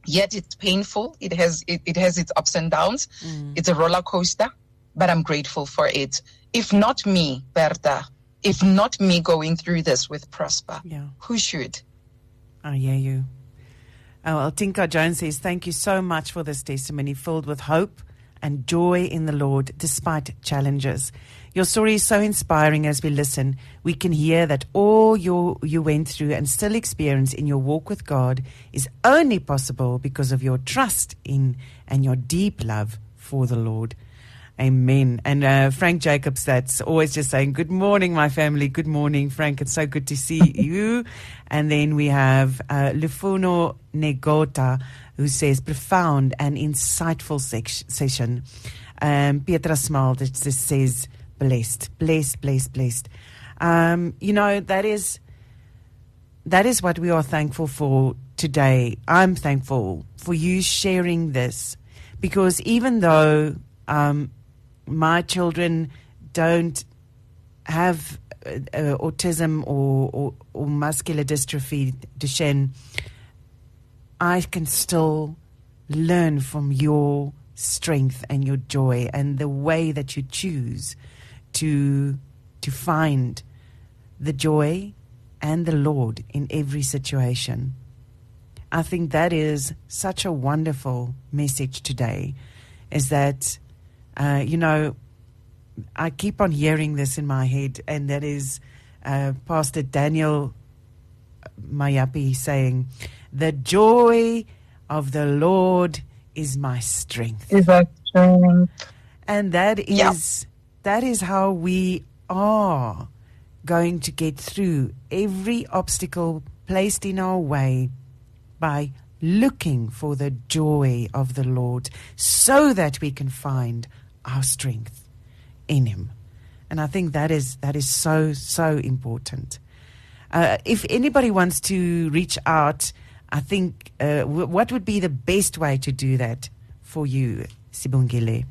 Speaker 2: Yet it's painful. It has it, it has its ups and downs.
Speaker 1: Mm.
Speaker 2: It's a roller coaster, but I'm grateful for it. If not me, Bertha, if not me going through this with Prosper,
Speaker 1: Yeah.
Speaker 2: who should?
Speaker 1: I hear you. Oh, well, Tinka Jones says, Thank you so much for this testimony filled with hope and joy in the Lord despite challenges. Your story is so inspiring as we listen. We can hear that all your, you went through and still experience in your walk with God is only possible because of your trust in and your deep love for the Lord. Amen. And uh, Frank Jacobs, that's always just saying, Good morning, my family. Good morning, Frank. It's so good to see you. And then we have uh, Lufuno Negota, who says, Profound and insightful session. Um, Petra Smal that just says, Blessed, blessed, blessed, blessed. Um, you know, that is that is what we are thankful for today. I'm thankful for you sharing this because even though um, my children don't have uh, uh, autism or, or, or muscular dystrophy, Duchenne, I can still learn from your strength and your joy and the way that you choose to to find the joy and the Lord in every situation. I think that is such a wonderful message today is that uh, you know I keep on hearing this in my head and that is uh, Pastor Daniel Mayapi saying the joy of the Lord is my strength
Speaker 2: Is strength?
Speaker 1: and that is
Speaker 2: Yeah.
Speaker 1: that is how we are going to get through every obstacle placed in our way by looking for the joy of the Lord so that we can find our strength in him and i think that is that is so so important uh, if anybody wants to reach out i think uh, w- what would be the best way to do that for you, Sibongile?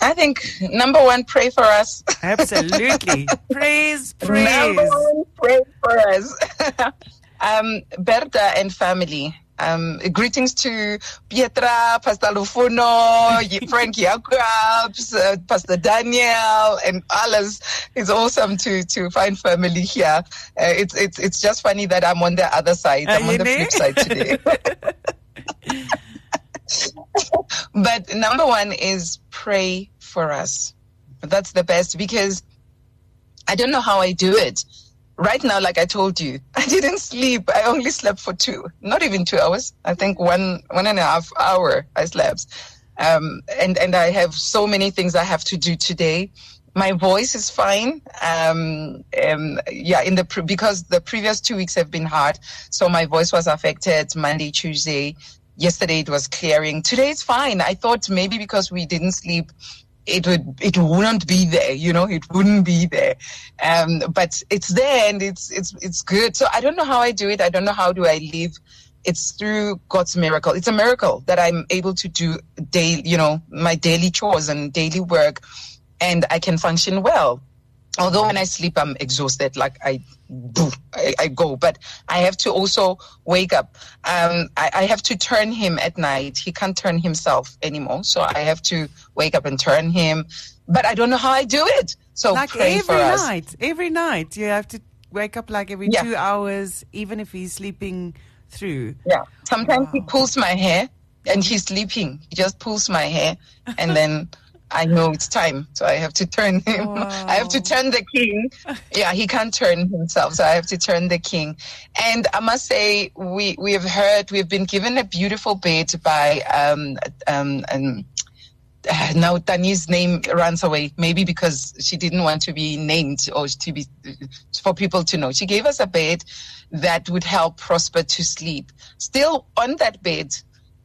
Speaker 2: I think number one, pray for us.
Speaker 1: Absolutely. praise, praise.
Speaker 2: Number one, pray for us. um, Bertha and family. Um, greetings to Pietra, Pastor Lufuno, Frank Jacobs, uh, Pastor Daniel, and others. It's awesome to to find family here. Uh, it's it's it's just funny that I'm on the other side. I'm on the flip side today. but number one is pray for us. That's the best because I don't know how I do it. Right now, like I told you, I didn't sleep. I only slept for two, not even two hours. I think one, one and a half hour I slept. Um, and, and I have so many things I have to do today. My voice is fine. Um, um, yeah, in the, pre- because the previous two weeks have been hard. So my voice was affected Monday, Tuesday. Yesterday it was clearing. Today it's fine. I thought maybe because we didn't sleep, it would it wouldn't be there you know it wouldn't be there. Um but it's there and it's it's it's good. So i don't know how i do it. I don't know how do i live. It's through god's miracle. It's a miracle that i'm able to do daily you know my daily chores and daily work and i can function well although when I sleep, I'm exhausted, like I, I, I go, but I have to also wake up. Um, I, I, have to turn him at night. He can't turn himself anymore. So I have to wake up and turn him, but I don't know how I do it. So
Speaker 1: like
Speaker 2: pray
Speaker 1: every
Speaker 2: for us.
Speaker 1: night, every night you have to wake up like every
Speaker 2: Yeah.
Speaker 1: two hours, even if he's sleeping through.
Speaker 2: Yeah. Sometimes he pulls my hair and he's sleeping. He just pulls my hair and then I know it's time. So I have to turn him. I have to turn the king. Yeah, he can't turn himself. So I have to turn the king. And I must say, we, we have heard, we've been given a beautiful bed by, um, um, um, uh, now Tani's name runs away, maybe because she didn't want to be named or to be for people to know. She gave us a bed that would help Prosper to sleep. Still on that bed,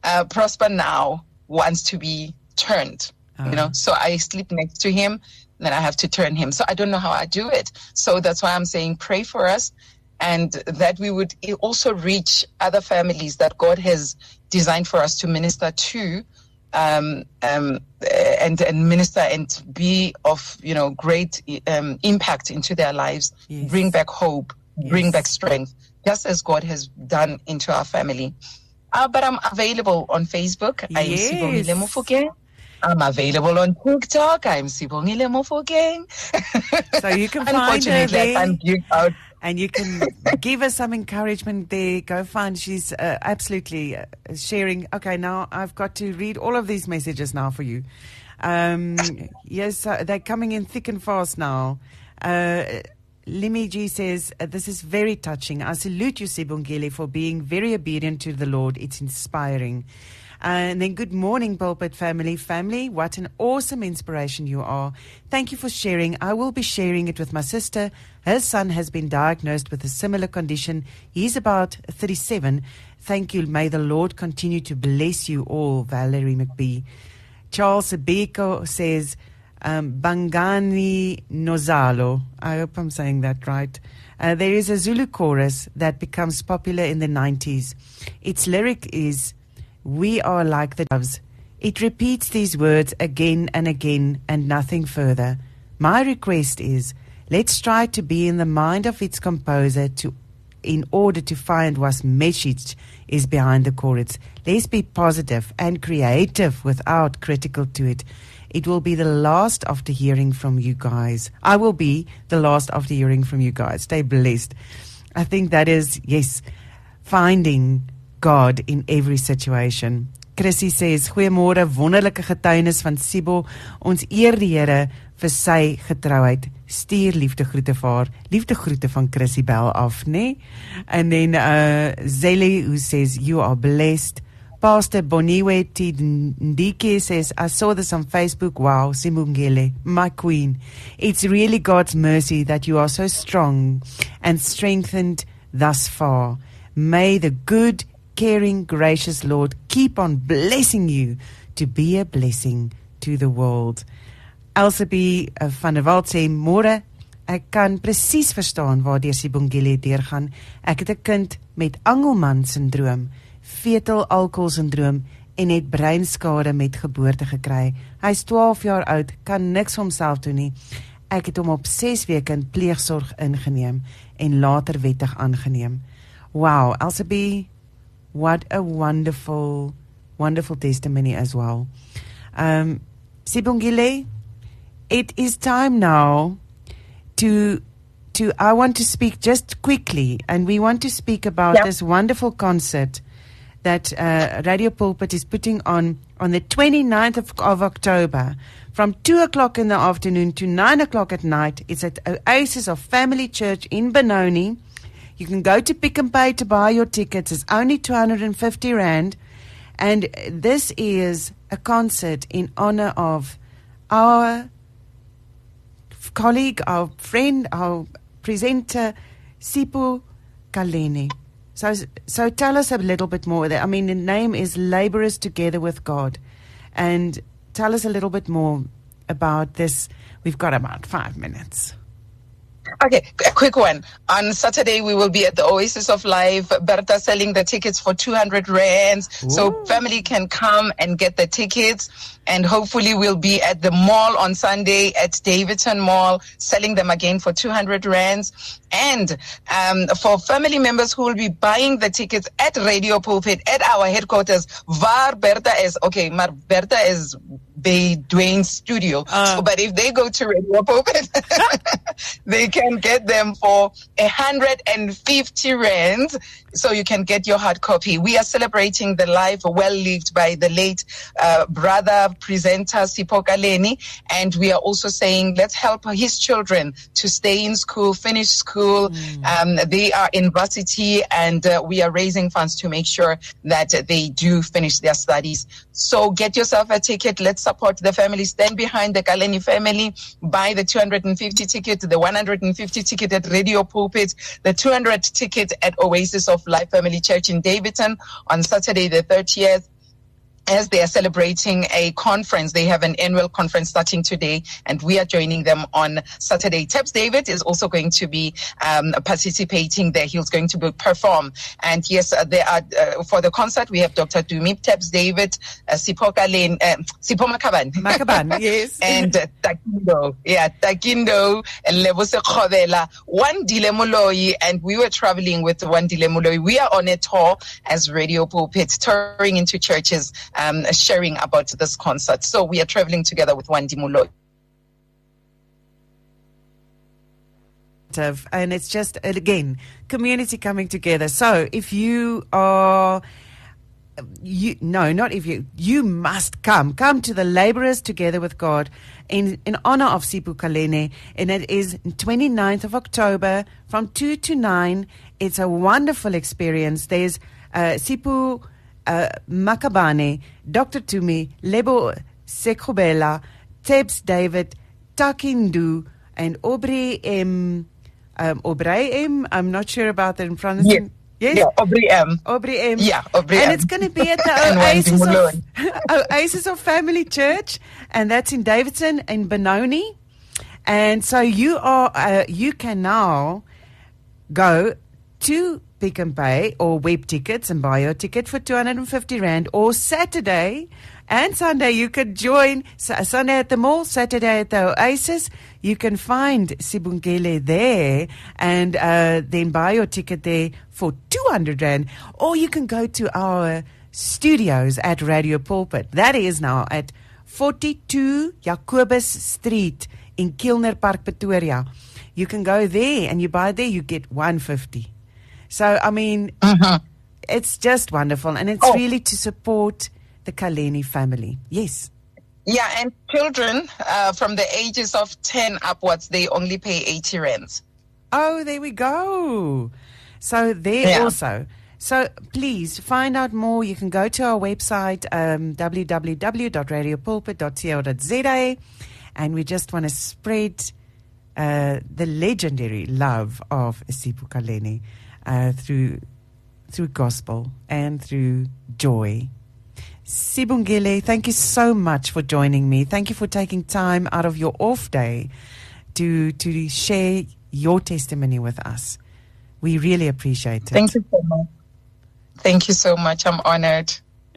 Speaker 2: uh, Prosper now wants to be turned. You know, so I sleep next to him, then I have to turn him. So I don't know how I do it. So that's why I'm saying pray for us and that we would also reach other families that God has designed for us to minister to um, um, and and minister and be of you know great um, impact into their lives,
Speaker 1: Yes.
Speaker 2: bring back hope, bring back strength, just as God has done into our family. Uh, but I'm available on Facebook.
Speaker 1: Yes.
Speaker 2: Sibongile Mofokeng. I'm available on TikTok. I'm Sibongile Mofokeng.
Speaker 1: So you can find her there.
Speaker 2: can't give out.
Speaker 1: and you can give her some encouragement there. Go find. She's uh, absolutely uh, sharing. Okay, now I've got to read all of these messages now for you. Um, yes, uh, they're coming in thick and fast now. Uh, Limi G says, uh, This is very touching. I salute you, Sibongile, for being very obedient to the Lord. It's inspiring. And then, good morning, Pulpit family. Family, what an awesome inspiration you are. Thank you for sharing. I will be sharing it with my sister. Her son has been diagnosed with a similar condition. He's about 37. Thank you. May the Lord continue to bless you all, Valerie McBee. Charles Abeko says, um, Bangani Nozalo. I hope I'm saying that right. Uh, there is a Zulu chorus that becomes popular in the 90s. Its lyric is, We are like the doves. It repeats these words again and again and nothing further. My request is, let's try to be in the mind of its composer to in order to find what message is behind the chords. Let's be positive and creative without critical to it. It will be the last after hearing from you guys. I will be the last after hearing from you guys. Stay blessed. I think that is, yes, finding God in every situation. Chrissy says, Goeiemôre, wonderlike getuienis van Sibo. Ons eer die Here vir sy getrouheid. Stuur liefde groete vir haar. Liefde groete van Chrissy Bell af, nê? And then uh Zeli who says you are blessed. Pastor Boniwe Ndike says, I saw this on Facebook. Wow, Simungele, my queen. It's really God's mercy that you are so strong and strengthened thus far. May the good, caring, gracious Lord keep on blessing you to be a blessing to the world. Elsabie uh, van der Walt sê môre ek kan presies verstaan waardeur Sibongile deurgaan. Ek het 'n kind met Angelman sindroom, fetal alkohol sindroom en het breinskade met geboorte gekry. Hy's 12 jaar oud, kan niks homself doen nie. Ek het hom op 6 weke in pleegsorg ingeneem en later wettig aangeneem. Wow, Elsabe, what a wonderful wonderful testimony as well. Um Sibongile, it is time now to to I want to speak just quickly and we want to speak about yep. this wonderful concert that uh, Radio Pulpit is putting on on the 29th of, of October from 2 o'clock in the afternoon to 9 o'clock at night. It's at Oasis of Family Church in Benoni. You can go to Pick n Pay to buy your tickets. It's only 250 Rand. And this is a concert in honor of our colleague, our friend, our presenter, Sipho Kaleni. So, so tell us a little bit more. I mean, the name is Laborers Together with God. And tell us a little bit more about this. We've got about five minutes.
Speaker 2: Okay, a quick one. On Saturday, we will be at the Oasis of Life. Berta selling the tickets for 200 rands. So family can come and get the tickets. And hopefully we'll be at the mall on Sunday at Daveyton Mall selling them again for 200 rands. And um, for family members who will be buying the tickets at Radio Pulpit at our headquarters, VAR Berta is, okay, Mar Berta is Bay studio. Uh, but if they go to Radio Pulpit, they can get them for 150 rands. So you can get your hard copy. We are celebrating the life well lived by the late uh, brother presenter Sipho Kaleni. And we are also saying, let's help his children to stay in school, finish school. Mm. Um, they are in varsity and uh, we are raising funds to make sure that they do finish their studies. So get yourself a ticket. Let's support the family. Stand behind the Kaleni family. Buy the 250 ticket, the 150 ticket at Radio Pulpit, the 200 ticket at Oasis of Life Family Church in Daveyton on Saturday the 30th as they are celebrating a conference. They have an annual conference starting today, and we are joining them on Saturday. Teps David is also going to be um, participating there. He's going to perform. And yes, uh, there are uh, for the concert we have Dr. Dumip Teps David, uh, Sipho Kaleni, uh, Sipo Makaban,
Speaker 1: Makaban, yes,
Speaker 2: and uh, Takindo, yeah, Takindo and Lebo Sekgobela, one Dilemoloi, and we were traveling with one Dilemoloi. We are on a tour as Radio Pulpit, touring into churches um, sharing about this concert. So we are traveling together with Wandi Mulo.
Speaker 1: And it's just, again, community coming together. So if you are you no not if you you must come come to the laborers together with god in in honor of sipho kaleni and it is 29th of october from 2 to 9 it's a wonderful experience there's uh, sipu uh, Makabane, Dr. Tumi, Lebo Sekgobela, Tebs David, Takindu, and Aubrey M. Um, Aubrey M. I'm not sure about that in front of
Speaker 2: yes. Yes? Yeah, Aubrey M.
Speaker 1: Aubrey M.
Speaker 2: Yeah, Aubrey
Speaker 1: And
Speaker 2: M.
Speaker 1: it's going to be at the Oasis of, Oasis of Family Church, and that's in Daveyton and Benoni. And so you are, uh, you can now go to Pick n Pay or Webtickets and buy your ticket for 250 Rand. Or Saturday and Sunday, you could join Sunday at the mall, Saturday at the Oasis. You can find Sibongile there and uh, then buy your ticket there for 200 Rand. Or you can go to our studios at Radio Pulpit. That is now at 42 Jacobus Street in Kilner Park, Pretoria. You can go there and you buy there, you get 150. So, I mean, uh-huh. it's just wonderful. And it's oh. really to support the Kaleni family. Yes.
Speaker 2: Yeah, and children uh, from the ages of 10 upwards, they only pay 80 rands.
Speaker 1: Oh, there we go. So, there yeah. also. So, please find out more. You can go to our website, um, www.radiopulpit.co.za, and we just want to spread uh, the legendary love of Sipho Kaleni uh, through through gospel and through joy. Sibongile, thank you so much for joining me. Thank you for taking time out of your off day to to share your testimony with us. We really appreciate it.
Speaker 2: Thank you so much. Thank you so much. I'm honored.